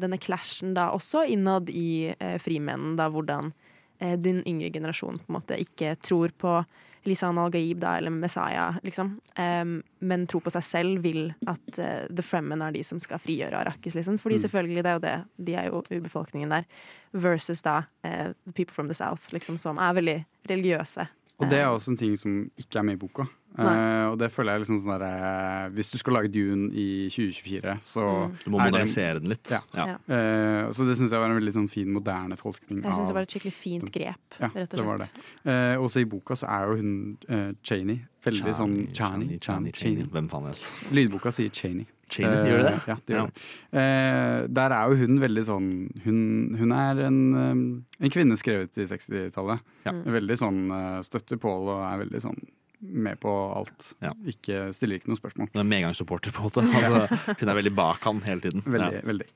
denne clashen da også innad i eh, frimennene, da hvordan eh, din yngre generasjon på en måte ikke tror på Lisan al-Gaib da, eller Messiah, liksom, um, men tror på seg selv, vil at uh, The Fremen er de som skal frigjøre Arrakis, liksom. Fordi Mm. selvfølgelig, det er jo det, de er jo urbefolkningen der, versus da uh, The People from the South, liksom, som er veldig religiøse. Og det er Eh, også en ting som ikke er med i boka. Eh, og det føler jeg liksom sånn der, eh, Hvis du skal lage Dune i 2024, så Mm. Du må er modernisere den litt. Ja. Ja. Uh, så det syns jeg var en veldig sånn fin, moderne tolkning. Jeg syns det var et skikkelig fint grep, ja, rett og det var slett. det. Uh, også i boka så er jo hun uh, Cheney veldig sånn Chani, Chani, Chani, Hvem faen vet. Lydboka sier Cheney. Cheney, gjør det det? Ja, det gjør Ja. det. Eh, der er jo hun veldig sånn Hun, hun er en, um, en kvinne skrevet i 60-tallet. Ja. Veldig sånn støtter Pål og er veldig sånn med på alt. Ikke, stiller ikke noe spørsmål. Hun er medgangssupporter, på en måte. Altså, hun er veldig bak han hele tiden. Veldig, Ja. veldig.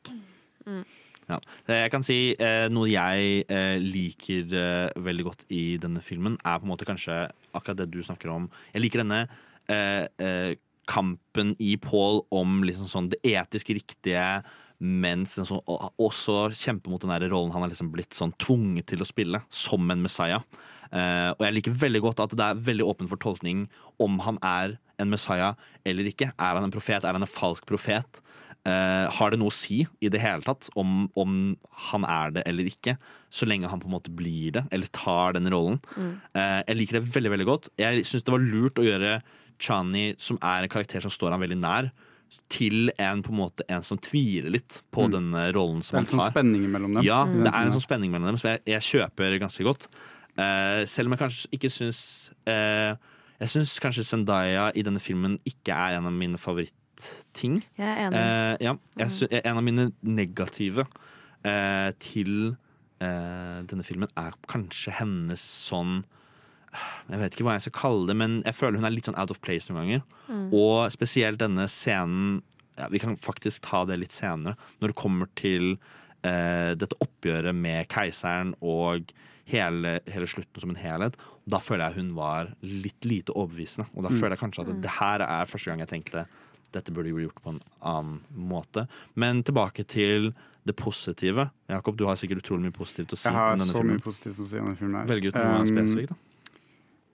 Ja. Jeg kan si eh, noe jeg eh, liker eh, veldig godt i denne filmen, er på en måte kanskje akkurat det du snakker om. Jeg liker denne eh, eh, kampen i Paul om liksom sånn det etisk riktige, mens den sånn, også kjemper mot den der rollen han har liksom blitt sånn tvunget til å spille, som en Messiah. Uh, og jeg liker veldig godt at det er veldig åpen for tolkning om han er en Messiah eller ikke. Er han en profet? Er han en falsk profet? Uh, har det noe å si i det hele tatt om, om han er det eller ikke? Så lenge han på en måte blir det, eller tar den rollen. Mm. Uh, jeg liker det veldig veldig godt. Jeg syns det var lurt å gjøre Chani, som er en karakter som står han veldig nær, til en på en måte en som tviler litt på Mm. denne rollen Det er en sånn spenning mellom dem. Ja, i det er en sånn spenning mellom dem som jeg, jeg kjøper ganske godt. Uh, selv om jeg kanskje ikke syns uh, Jeg syns kanskje Zendaya i denne filmen ikke er en av mine favorittting. Jeg er enig. Uh, ja, jeg synes, en av mine negative eh, til eh, denne filmen er kanskje hennes sånn Jeg vet ikke hva jeg skal kalle det, men jeg føler hun er litt sånn out of place noen ganger. Mm. Og spesielt denne scenen ja, Vi kan faktisk ta det litt senere, når det kommer til eh, dette oppgjøret med keiseren og hele, hele slutten som en helhet. Da føler jeg hun var litt lite overbevisende. Og da Mm. føler jeg kanskje at Mm. det her er første gang jeg tenkte dette burde bli gjort på en annen måte. Men tilbake til det positive. Jakob, du har sikkert utrolig mye positivt å si Jeg har om denne så filmen. mye positivt å si om denne filmen. Velg ut noe Um, spesifikt, da.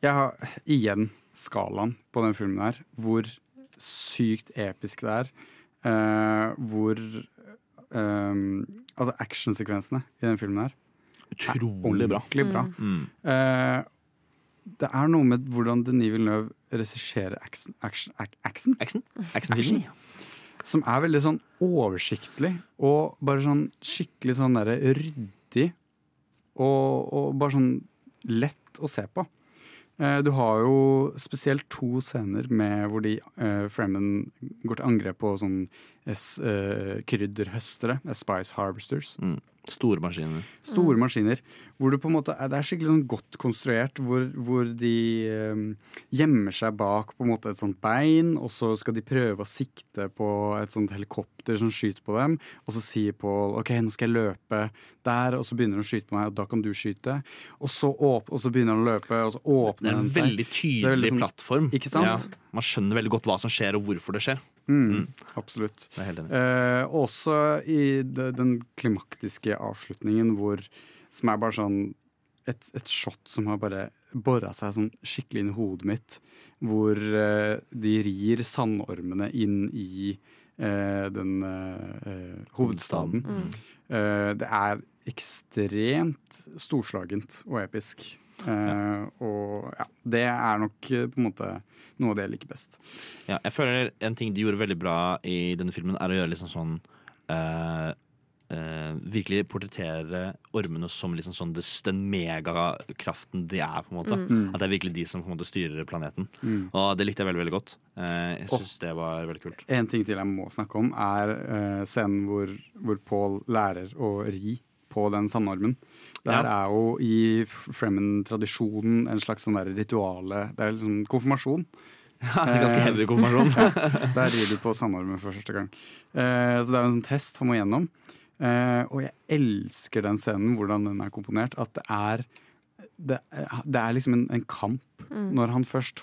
Jeg har igjen skalaen på den filmen her. Hvor sykt episk det er. Uh, hvor um, Altså actionsekvensene i den filmen her Utrolig bra. ordentlig bra. Mm. Uh, det er noe med hvordan Denis Villeneuve regisserer action, action, action, action? Action? Som er veldig sånn oversiktlig og bare sånn skikkelig sånn derre ryddig. Og, og bare sånn lett å se på. Eh, Du har jo spesielt to scener med hvor de uh, Fremen går til angrep på sånn eh, krydderhøstere, spice harvesters. Store maskiner. Store Mm. maskiner. Hvor det på en måte er, det er skikkelig sånn godt konstruert, hvor, hvor de eh, gjemmer seg bak på en måte et sånt bein, og så skal de prøve å sikte på et sånt helikopter som skyter på dem. Og så sier Paul OK, nå skal jeg løpe der, og så begynner han å skyte på meg, og da kan du skyte. Og så, åp og så begynner han å løpe, og så Det åpner er en seg. veldig Det er tydelig veldig sånn- plattform. Ikke sant? Ja. Man skjønner veldig godt hva som skjer, og hvorfor det skjer. Mm, Absolutt. Det helt enig. Eh, også i de, den klimaktiske avslutningen hvor Som er bare sånn et, et shot som har bare bora seg sånn skikkelig inn i hodet mitt. Hvor eh, de rir sandormene inn i eh, den eh, eh, hovedstaden. Mm. Eh, det er ekstremt storslagent og episk. Eh, Og ja, det er nok på en måte noe av det jeg liker best. Ja, jeg føler en ting de gjorde veldig bra i denne filmen, er å gjøre liksom sånn uh, uh, Virkelig portrettere ormene som liksom sånn des, den megakraften de er. på en måte Mm. At det er virkelig de som på en måte styrer planeten. Mm. Og det likte jeg veldig veldig godt. Uh, jeg synes syns det var veldig kult. En ting til jeg må snakke om, er eh, scenen hvor, hvor Paul lærer å ri på den sandormen. Det her Ja. er jo i Fremen-tradisjonen en slags sånn der rituale Det er liksom konfirmasjon. Ja, ganske heavy konfirmasjon. ja, der rir du på sandormen for første gang. Eh, så det er jo en sånn test han må gjennom. Eh, og jeg elsker den scenen, hvordan den er komponert. At det er det, er- det er liksom en, en kamp. Mm. Når han først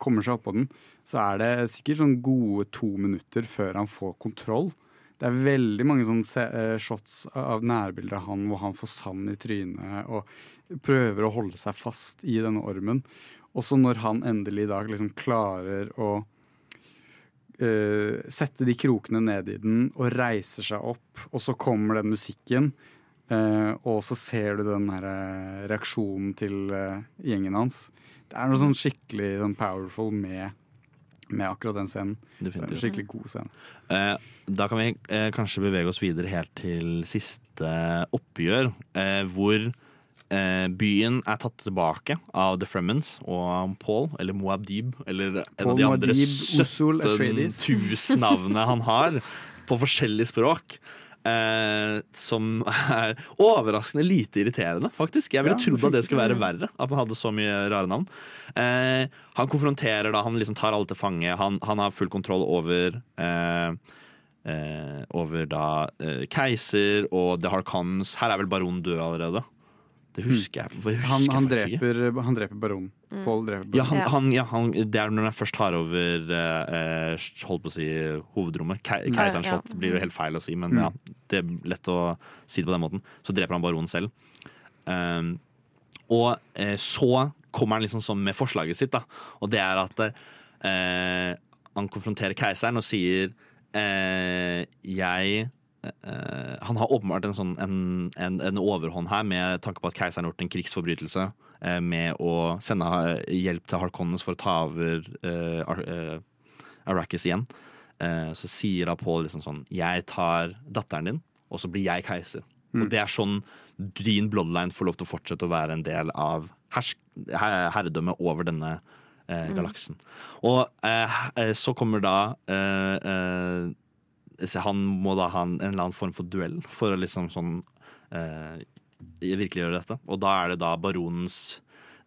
kommer seg oppå den, så er det sikkert sånn gode to minutter før han får kontroll. Det er veldig mange sånne eh, shots av nærbilder av han hvor han får sand i trynet og prøver å holde seg fast i denne ormen. Og så når han endelig i dag liksom klarer å uh, sette de krokene ned i den og reiser seg opp, og så kommer den musikken. Uh, og så ser du den her reaksjonen til uh, gjengen hans. Det er noe sånn skikkelig sånn powerful med, med akkurat den scenen. Det er en skikkelig god scene. Eh, da kan vi eh, kanskje bevege oss videre helt til siste oppgjør, eh, hvor eh, byen er tatt tilbake av The Fremens og Paul, eller Moabdib, eller en Paul av de andre Usul 17 000 navnene han har, på forskjellig språk. Eh, som er overraskende lite irriterende, faktisk. Jeg ville Ja, trodd at det skulle være verre. At han hadde så mye rare navn. Eh, han konfronterer da, han liksom tar alle til fange. Han, han har full kontroll over eh, eh, Over da eh, keiser og The Harkons. Her er vel baronen død allerede? Det husker jeg. Husker Han, han, jeg faktisk ikke. dreper, han dreper baronen. Mm. Paul dreper baronen. Ja, han, han, ja han, det er når han først tar over eh, eh, Holdt på å si hovedrommet. Ke Ja, Keiserens ja. slott blir jo helt feil å si, men Mm. ja, det er lett å si det på den måten. Så dreper han baronen selv. Um, og eh, så kommer han liksom sånn med forslaget sitt, da. Og det er at eh, han konfronterer keiseren og sier eh, Jeg eh, Han har åpenbart en, sånn, en, en, en overhånd her med tanke på at keiseren har gjort en krigsforbrytelse eh, med å sende eh, hjelp til Harkonnens for å ta over eh, eh, Arrakis igjen. Eh, så sier da Paul liksom sånn Jeg tar datteren din, og så blir jeg keiser. Mm. Og det er sånn din bloodline får lov til å fortsette å være en del av hersk her herredømmet over denne eh, Mm. Og eh, så kommer da eh, Han må da ha en, en eller annen form for duell for å liksom sånn eh, virkelig gjøre dette. Og da er det da baronens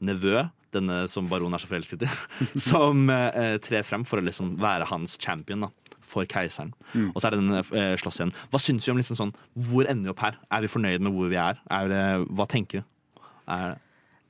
nevø, denne som baronen er så forelsket i, som eh, trer frem for å liksom være hans champion. da for keiseren. Mm. Og så er det den eh, slåssscenen. Hva syns vi om liksom sånn Hvor ender vi opp her? Er vi fornøyd med hvor vi er? er det, hva tenker vi? Er,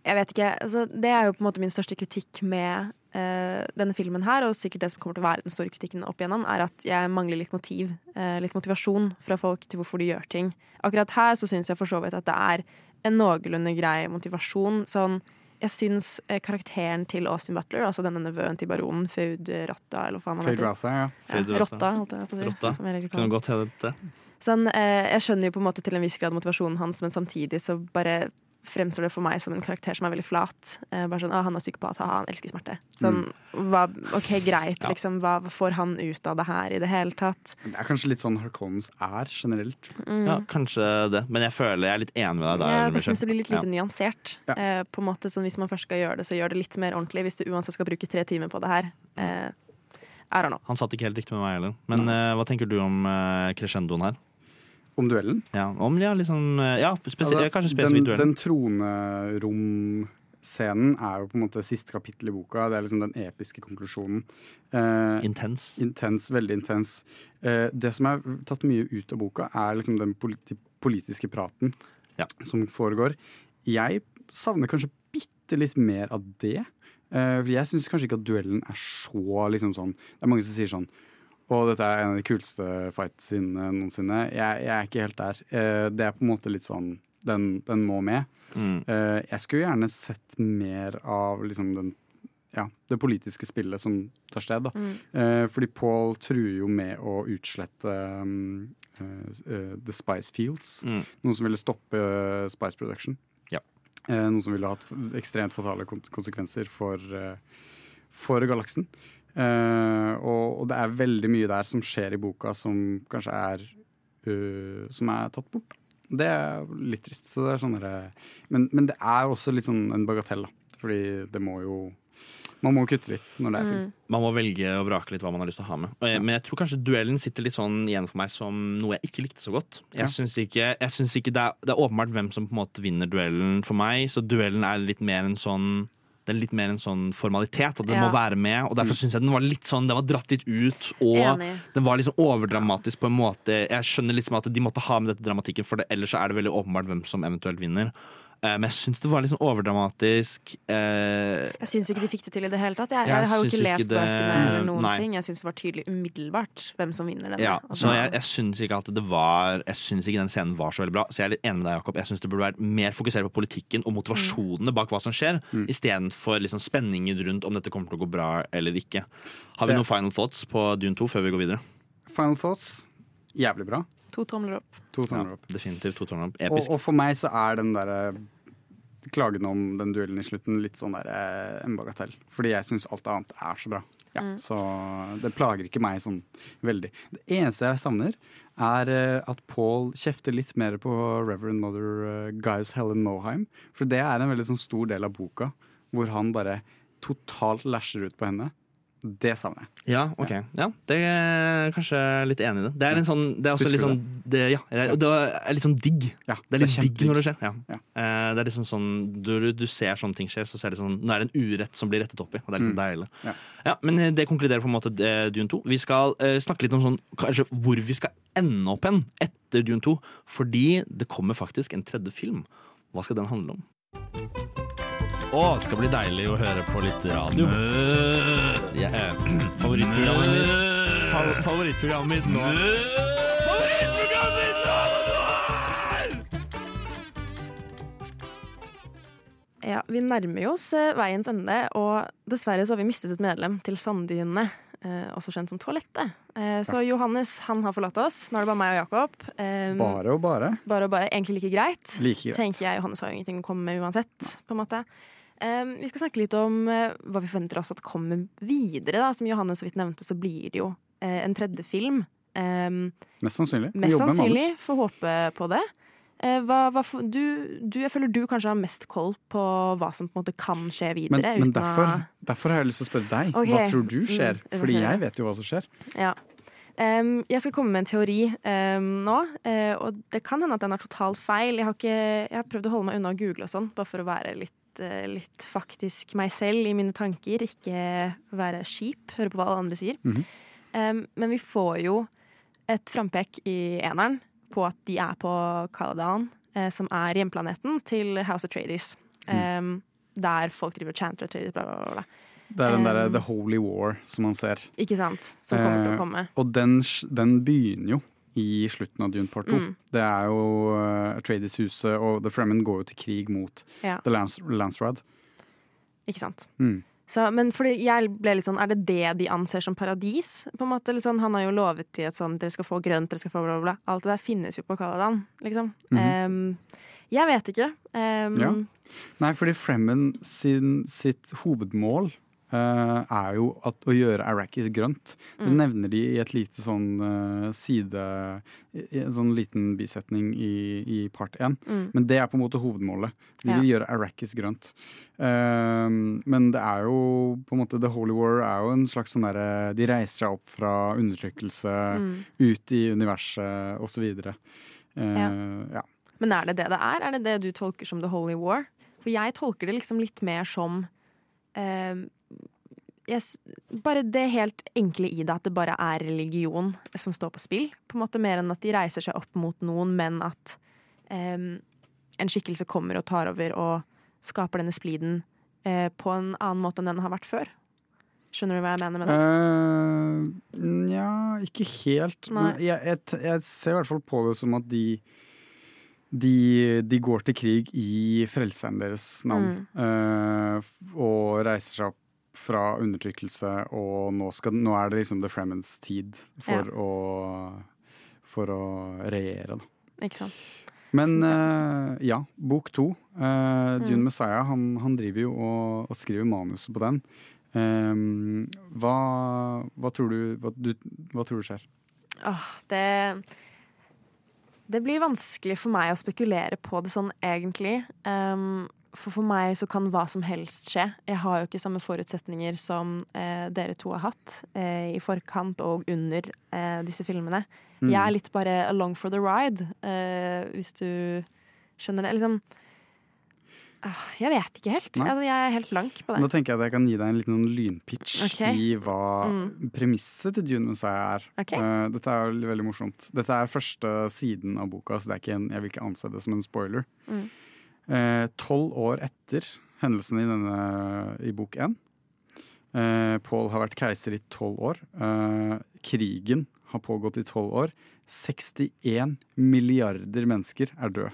Jeg vet ikke. Altså, det er jo på en måte min største kritikk med uh, denne filmen her, og sikkert det som kommer til å være den store kritikken opp igjennom, er at jeg mangler litt motiv, Uh, litt motivasjon fra folk til hvorfor de gjør ting. Akkurat her så syns jeg for så vidt at det er en noenlunde grei motivasjon. Sånn jeg syns eh, karakteren til Austin Butler, altså denne nevøen til baronen, Faud Rotta, eller hva faen han heter. Ratha, ja. Ja, Rotta. Rotta, holdt jeg på å si. Rotta. Som jeg Kunne godt hete det. Sånn, eh, jeg skjønner jo på en måte til en viss grad motivasjonen hans, men samtidig så bare fremstår det for meg som en karakter som er veldig flat. Eh, bare sånn, ah, Han er psykopat, ha-ha, han elsker smerte. Sånn, hva, OK, greit, Ja. liksom. Hva får han ut av det her i det hele tatt? Det er kanskje litt sånn Harkonnens er generelt. Mm. Ja, kanskje det. Men jeg føler jeg er litt enig med deg der. jeg bare syns det blir litt lite Ja. nyansert. Eh, på en måte sånn, Hvis man først skal gjøre det, så gjør det litt mer ordentlig. Hvis du uansett skal bruke tre timer på det her. Eh, I don't know. Han satt ikke helt riktig med meg heller. Men eh, hva tenker du om uh, crescendoen her? Om duellen? Ja, om ja, liksom, ja spesi Altså, kanskje spesifikt duellen. den troneromscenen er jo på en måte siste kapittel i boka. Det er liksom den episke konklusjonen. Eh, intens. Intens, Veldig intens. Eh, det som er tatt mye ut av boka, er liksom den politi politiske praten som foregår. Jeg savner kanskje bitte litt mer av det. Eh, for jeg syns kanskje ikke at duellen er så liksom sånn Det er mange som sier sånn og dette er en av de kuleste fightsene noensinne. Jeg, jeg er ikke helt der. Eh, det er på en måte litt sånn Den, den må med. Mm. Eh, jeg skulle gjerne sett mer av liksom den ja, det politiske spillet som tar sted. Da. Mm. Eh, fordi Paul truer jo med å utslette um, eh, eh, The Spice Fields. Mm. Noe som ville stoppe uh, Spice Production. Ja. Eh, noe som ville hatt ekstremt fatale kon konsekvenser for, uh, for galaksen. Eh, og, og det er veldig mye der som skjer i boka som kanskje er uh, Som er tatt bort. Det er litt trist. Så det er sånn men, men det er også litt sånn en bagatell, da. Fordi det må jo Man må kutte litt når det er film. Man må velge og vrake litt hva man har lyst til å ha med. Jeg, Men jeg tror kanskje duellen sitter litt sånn igjen for meg som noe jeg ikke likte så godt. Ja. Jeg ikke, jeg synes ikke det, er, det er åpenbart hvem som på en måte vinner duellen for meg, så duellen er litt mer en sånn det er litt mer en sånn formalitet, at den Ja. må være med. Og Derfor syns jeg den var litt sånn Den var dratt litt ut, og Enig. den var liksom overdramatisk på en måte. Jeg skjønner liksom at de måtte ha med dette dramatikken, for det, ellers så er det veldig åpenbart hvem som eventuelt vinner. Eh, men jeg syns det var litt sånn overdramatisk. Eh, Jeg syns ikke de fikk det til i det hele tatt. Jeg, Jeg jeg har jo ikke ikke ikke lest det- bøkene eller noen Nei. ting. Jeg syns det var tydelig umiddelbart hvem som vinner denne. Ja, Altså, så jeg, jeg syns ikke at det var Jeg syns ikke den scenen var så veldig bra. Så jeg er litt enig med deg, Jakob. Jeg syns det burde vært mer fokusert på politikken og motivasjonene bak hva som skjer, Mm. istedenfor liksom spenningen rundt om dette kommer til å gå bra eller ikke. Har vi Det- noen final thoughts på Dune 2 før vi går videre? Final thoughts jævlig bra. To tomler opp. To tomler opp. Definitivt to tomler opp. Og, Episk. og for meg så er den derre klagen om den duellen i slutten litt sånn der eh, en bagatell. Fordi jeg syns alt annet er så bra. Ja, Mm. Så det plager ikke meg sånn veldig. Det eneste jeg savner, er eh, at Paul kjefter litt mer på Reverend Mother uh, Guys Helen Moheim. For det er en veldig sånn stor del av boka hvor han bare totalt lasher ut på henne. Det jeg. Ja, ok. Ja, det er kanskje litt enig i det. Det er, en sånn, det er også Husker litt sånn det, Ja, det er, og det er litt sånn digg. Ja, Det er litt det er digg når det skjer. Ja. Eh, det er liksom sånn du, du ser sånne ting skjer, så ser det sånn Nå er det en urett som blir rettet opp i, og det er liksom Mm. deilig. Ja. Ja, men eh, det konkluderer på en måte eh, Dune 2. Vi skal uh, snakke litt om sånn, kanskje hvor vi skal ende opp hen etter Dune 2. Fordi det kommer faktisk en tredje film. Hva skal den handle om? Å, det skal bli deilig å høre på litt radio. Ja, eh, favorittprogrammet mitt Fa Favorittprogrammet mitt nå. Ja, vi nærmer jo oss eh, veiens ende, og dessverre så har vi mistet et medlem til Sanddynene. Eh, også kjent som Toalettet. Eh, så Johannes han har forlatt oss. Nå er det bare meg og Jakob. Eh, Bare og bare. Bare og bare. Egentlig like greit. Like greit. Tenker jeg. Johannes har jo ingenting å komme med uansett. på en måte. Eh, vi skal snakke litt om uh, hva vi forventer oss at kommer videre. Da. Som Johannes så vidt nevnte, så blir det jo uh, en tredje film. Um, Mest sannsynlig. Mest sannsynlig. Får håpe på det. Uh, hva, hva, du, du, jeg føler du kanskje har mest koll på hva som på en måte kan skje videre. Men, men å- derfor, derfor har jeg lyst til å spørre deg. Okay. Hva tror du skjer? Mm, Fordi jeg vet jo hva som skjer. Ja. Um, jeg skal komme med en teori um, nå, uh, og det kan hende at den er totalt feil. Jeg har, ikke, jeg har prøvd å holde meg unna å google og sånn, bare for å være litt, litt faktisk meg selv i mine tanker. Ikke være skip, høre på hva alle andre sier. Mm -hmm. um, men vi får jo et frampek i eneren på at de er på Caladan, eh, som er hjemplaneten til House of Trades. Em, der folk driver chanter og bla, bla, bla, bla. Det er den derre um, The Holy War som man ser. Ikke sant? Som kommer til å Eh, komme. Og den, den begynner jo i slutten av Dune Part 2. Mm. Det er jo uh, Atreides-huset, og The Fremen går jo til krig mot Ja. The Lance, Lancerad. Ikke sant? Mm. Så, men fordi jeg ble litt sånn, Er det det de anser som paradis? På en måte, sånn, han har jo lovet til at sånn, dere skal få grønt, dere skal få bla, bla, bla. Alt det der finnes jo på Kaladan, liksom. Mm -hmm. um, jeg vet ikke. Um, Ja. Nei, fordi Fremen sin, sitt hovedmål eh, er jo at, å gjøre Arrakis grønt. Det Mm. nevner de i et lite sånn eh, side En sånn liten bisetning i, i part én. Mm. Men det er på en måte hovedmålet. De Ja. vil gjøre Arrakis grønt. Eh, men det er jo på en måte The Holy War er jo en slags sånn derre De reiser seg opp fra undertrykkelse Mm. ut i universet osv. Uh, Ja. ja. Men er det det det er? Er det det du tolker som The Holy War? For jeg tolker det liksom litt mer som eh, jeg, Bare det helt enkle i det, at det bare er religion som står på spill. På en måte Mer enn at de reiser seg opp mot noen, men at um, en skikkelse kommer og tar over og skaper denne spliden uh, på en annen måte enn den har vært før. Skjønner du hva jeg mener med det? Nja, ikke helt. Jeg, jeg, jeg ser i hvert fall på det som at de de, de går til krig i frelseren deres navn. Mm. Uh, og reiser seg opp fra undertrykkelse, og nå, skal, nå er det liksom The Fremens tid for, Ja. å, for å regjere, da. Ikke sant? Men uh, ja, bok to. Uh, Dune Mm. Messiah, han, han driver jo og, og skriver manuset på den. Um, hva, hva, tror du, hva, du, hva tror du skjer? Åh, det Det blir vanskelig for meg å spekulere på det sånn egentlig. Um, for for meg så kan hva som helst skje. Jeg har jo ikke samme forutsetninger som eh, dere to har hatt eh, i forkant og under eh, disse filmene. Mm. Jeg er litt bare along for the ride, eh, hvis du skjønner det. Liksom ah, Jeg vet ikke helt. Nei. Altså, jeg er helt blank på det. Da tenker jeg at jeg kan gi deg en liten sånn lynpitch okay. i hva Mm. premisset til Dune Messiah er. Okay. Uh, dette er veldig morsomt. Dette er første siden av boka, så det er ikke en, jeg vil ikke anse det som en spoiler. Mm. Eh, Tolv år etter hendelsene i, denne, i bok én. Eh, Paul har vært keiser i tolv år. Eh, krigen har pågått i tolv år. 61 milliarder mennesker er døde.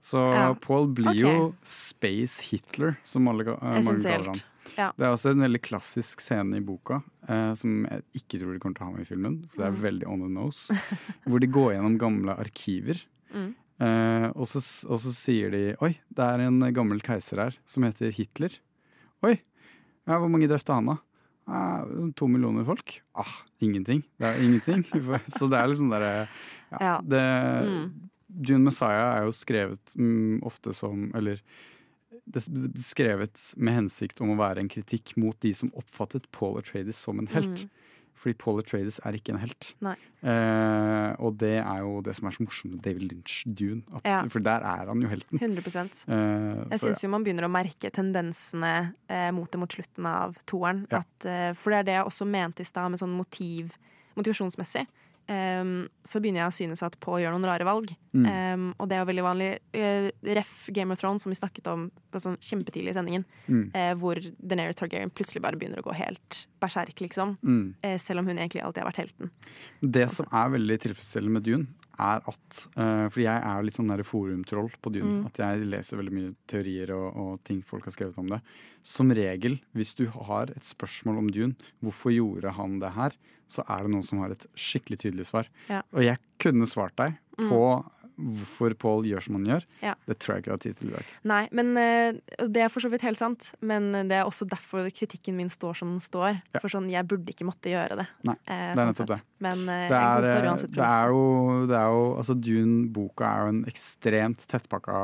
Så Ja. Paul blir okay. jo Space Hitler, som alle, mange kaller han. Ja. Det er også en veldig klassisk scene i boka eh, som jeg ikke tror de kommer til å ha med i filmen. For det er Mm. veldig on the nose. hvor de går gjennom gamle arkiver. Mm. Eh, og, så, og så sier de Oi, det er en gammel keiser her som heter Hitler. Oi, ja, hvor mange drepte han da? Eh, to millioner folk? Ah, ingenting. Det er ingenting. så det er liksom derre ja, Ja. det, Mm. Dune Messiah er jo skrevet mm, ofte som Eller det skrevet med hensikt om å være en kritikk mot de som oppfattet Paul Atreides som en helt. Mm. Fordi Paul Atreides er ikke en helt. Eh, og det er jo det som er så morsomt med David Lynch, Dune. At, Ja. For der er han jo helten. 100 Eh, Jeg syns jo man begynner å merke tendensene eh, mot det mot slutten av toeren. Ja. At, eh, for det er det jeg også mente i stad, med sånn motiv, motivasjonsmessig. Em, så begynner jeg å synes at Paul gjør noen rare valg. Mm. Um, og det er jo veldig vanlig. Uh, ref Game of Thrones, som vi snakket om på sånn kjempetidlig i sendingen. Mm. uh, hvor Deneris Targaryen plutselig bare begynner å gå helt berserk, liksom. Mm. Uh, selv om hun egentlig alltid har vært helten. Det som er veldig tilfredsstillende med Dune, er at uh, For jeg er litt sånn der forumtroll på Dune. Mm. At jeg leser veldig mye teorier og, og ting folk har skrevet om det. Som regel, hvis du har et spørsmål om Dune, hvorfor gjorde han det her, så er det noen som har et skikkelig tydelig svar. Ja. Og jeg kunne svart deg Mm. Hvorfor Paul gjør som han gjør. Ja. Det tror jeg ikke jeg har tid til i dag. Nei, men eh, Det er for så vidt helt sant, men det er også derfor kritikken min står som den står. Ja. For sånn, Jeg burde ikke måtte gjøre det. Nei, eh, det er sånn nettopp det. Men det er, jeg godtar uansett pris. det er jo, det er jo altså Dune-boka er jo en ekstremt tettpakka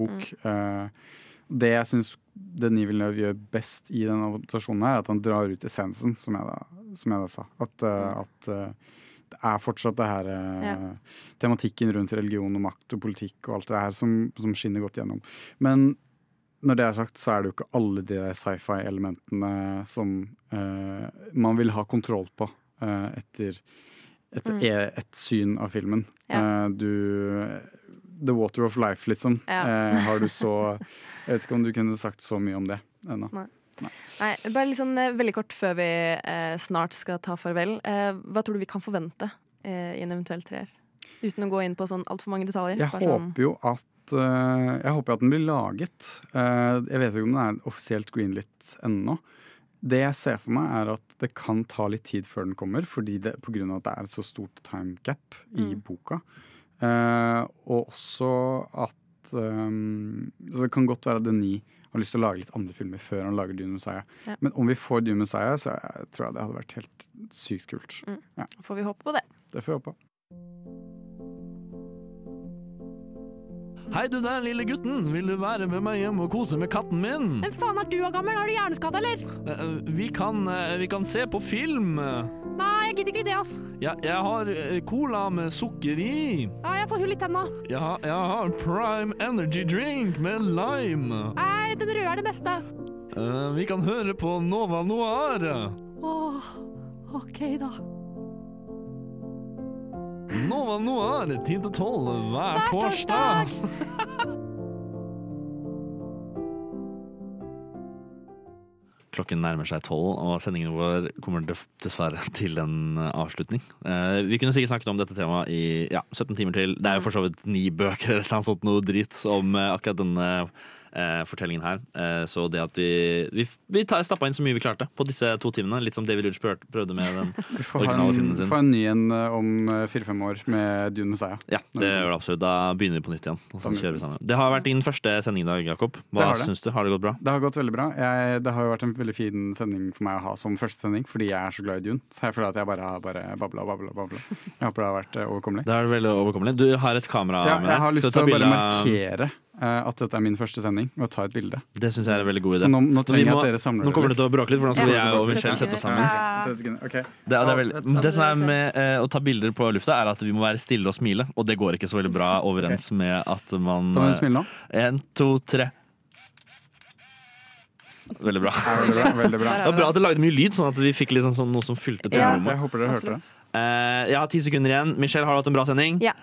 bok. Mm. Eh, det jeg syns Denis Villeneuve gjør best i den adaptasjonen, her, er at han drar ut essensen, som jeg da, som jeg da sa. At, eh, Mm. at eh, det er fortsatt det her eh, Ja. tematikken rundt religion og makt og politikk og alt det her som, som skinner godt gjennom. Men når det er sagt, så er det jo ikke alle de sci-fi-elementene som eh, man vil ha kontroll på eh, etter et, Mm. e- et syn av filmen. Ja. Eh, du The Water of Life, liksom. Ja. Eh, har du så Jeg vet ikke om du kunne sagt så mye om det ennå. Nei. Nei, bare litt sånn eh, veldig kort før vi eh, snart skal ta farvel. Eh, hva tror du vi kan forvente eh, i en eventuell treer? Uten å gå inn på sånn altfor mange detaljer. Jeg sånn- håper jo at eh, Jeg håper at den blir laget. Eh, jeg vet ikke om den er offisielt greenlit ennå. Det jeg ser for meg, er at det kan ta litt tid før den kommer, fordi det, på grunn av at det er et så stort time gap i Mm. boka. Og også at um, Så det kan godt være at Denis har lyst til å lage litt andre filmer før han lager Dune Messiah. Ja. Men om vi får Dune Messiah, så jeg, tror jeg det hadde vært helt sykt kult. Mm. Ja, Får vi håpe på det. det får vi håpe. på. Hei du der, lille gutten. Vil du være med meg hjem og kose med katten min? Hvem faen er du, gammel? Har du hjerneskade, eller? Eh, Vi kan, eh, vi kan se på film. Jeg gidder ikke det, ass. Ja, jeg har eh, cola med sukker i. Ja, jeg får hull i tenna. Ja, jeg har Prime Energy Drink med lime. Nei, den røde er det beste. Uh, vi kan høre på Nova Noir. Åh, OK, da. Nova Noir 10 til 12 hver Hver torsdag. Klokken nærmer seg tolv, og sendingen vår kommer dessverre til en eh, avslutning. Eh, vi kunne sikkert snakket om dette temaet i ja, 17 timer til. Det er jo for så vidt ni bøker eller noe sånt noe dritt om eh, akkurat denne eh, fortellingen her. Eh, så det at vi Vi, vi tar- stappa inn så mye vi klarte på disse to timene. Litt som David Rudge prøvde, med den Vi originale en, filmen sin. får en ny en eh, om eh, fire-fem år med Dune Messiah. Ja, det gjør det absolutt. Da begynner vi på nytt igjen. Og så kjører vi vi. sammen. Det har vært din første sending i dag, Jakob. Hva syns du? Har det gått bra? Det har gått veldig bra. Jeg, det har jo vært en veldig fin sending for meg å ha som første sending, fordi jeg er så glad i Dune. Så jeg føler at jeg bare har bare babla og babla. babla. Jeg håper det har vært eh, overkommelig. Det er veldig overkommelig. Du har et kamera Ja, med jeg har lyst til å bare markere at dette er min første sending, og ta et bilde. Det synes jeg er en veldig god idé. Så nå, nå Vi må, jeg at dere samler Nå kommer det til å bråke litt, for nå skal Ja. jeg og Michelle sette oss sammen. Ja. Det, det, veldig, det som er med eh, å ta bilder på lufta, er at vi må være stille og smile. Og det går ikke så veldig bra overens med at man Kan du eh, smile nå? En, to, tre. Veldig bra. veldig bra, veldig bra. Det var bra at det lagde mye lyd, sånn at vi fikk liksom sånn, noe som fylte Ja, tomrommet. jeg håper dere hørte det. Eh, jeg har ti sekunder igjen. Michelle, har du hatt en bra sending? Ja.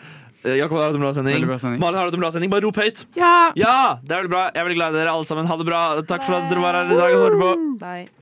Eh, Jakob har hatt en bra sending. Veldig bra sending. Malin, har hatt en bra sending? Bare rop høyt. Ja! Ja, det er veldig bra. Jeg er veldig glad i dere alle sammen. Ha det bra. Takk for at dere var her i dag og hørte på. Bye.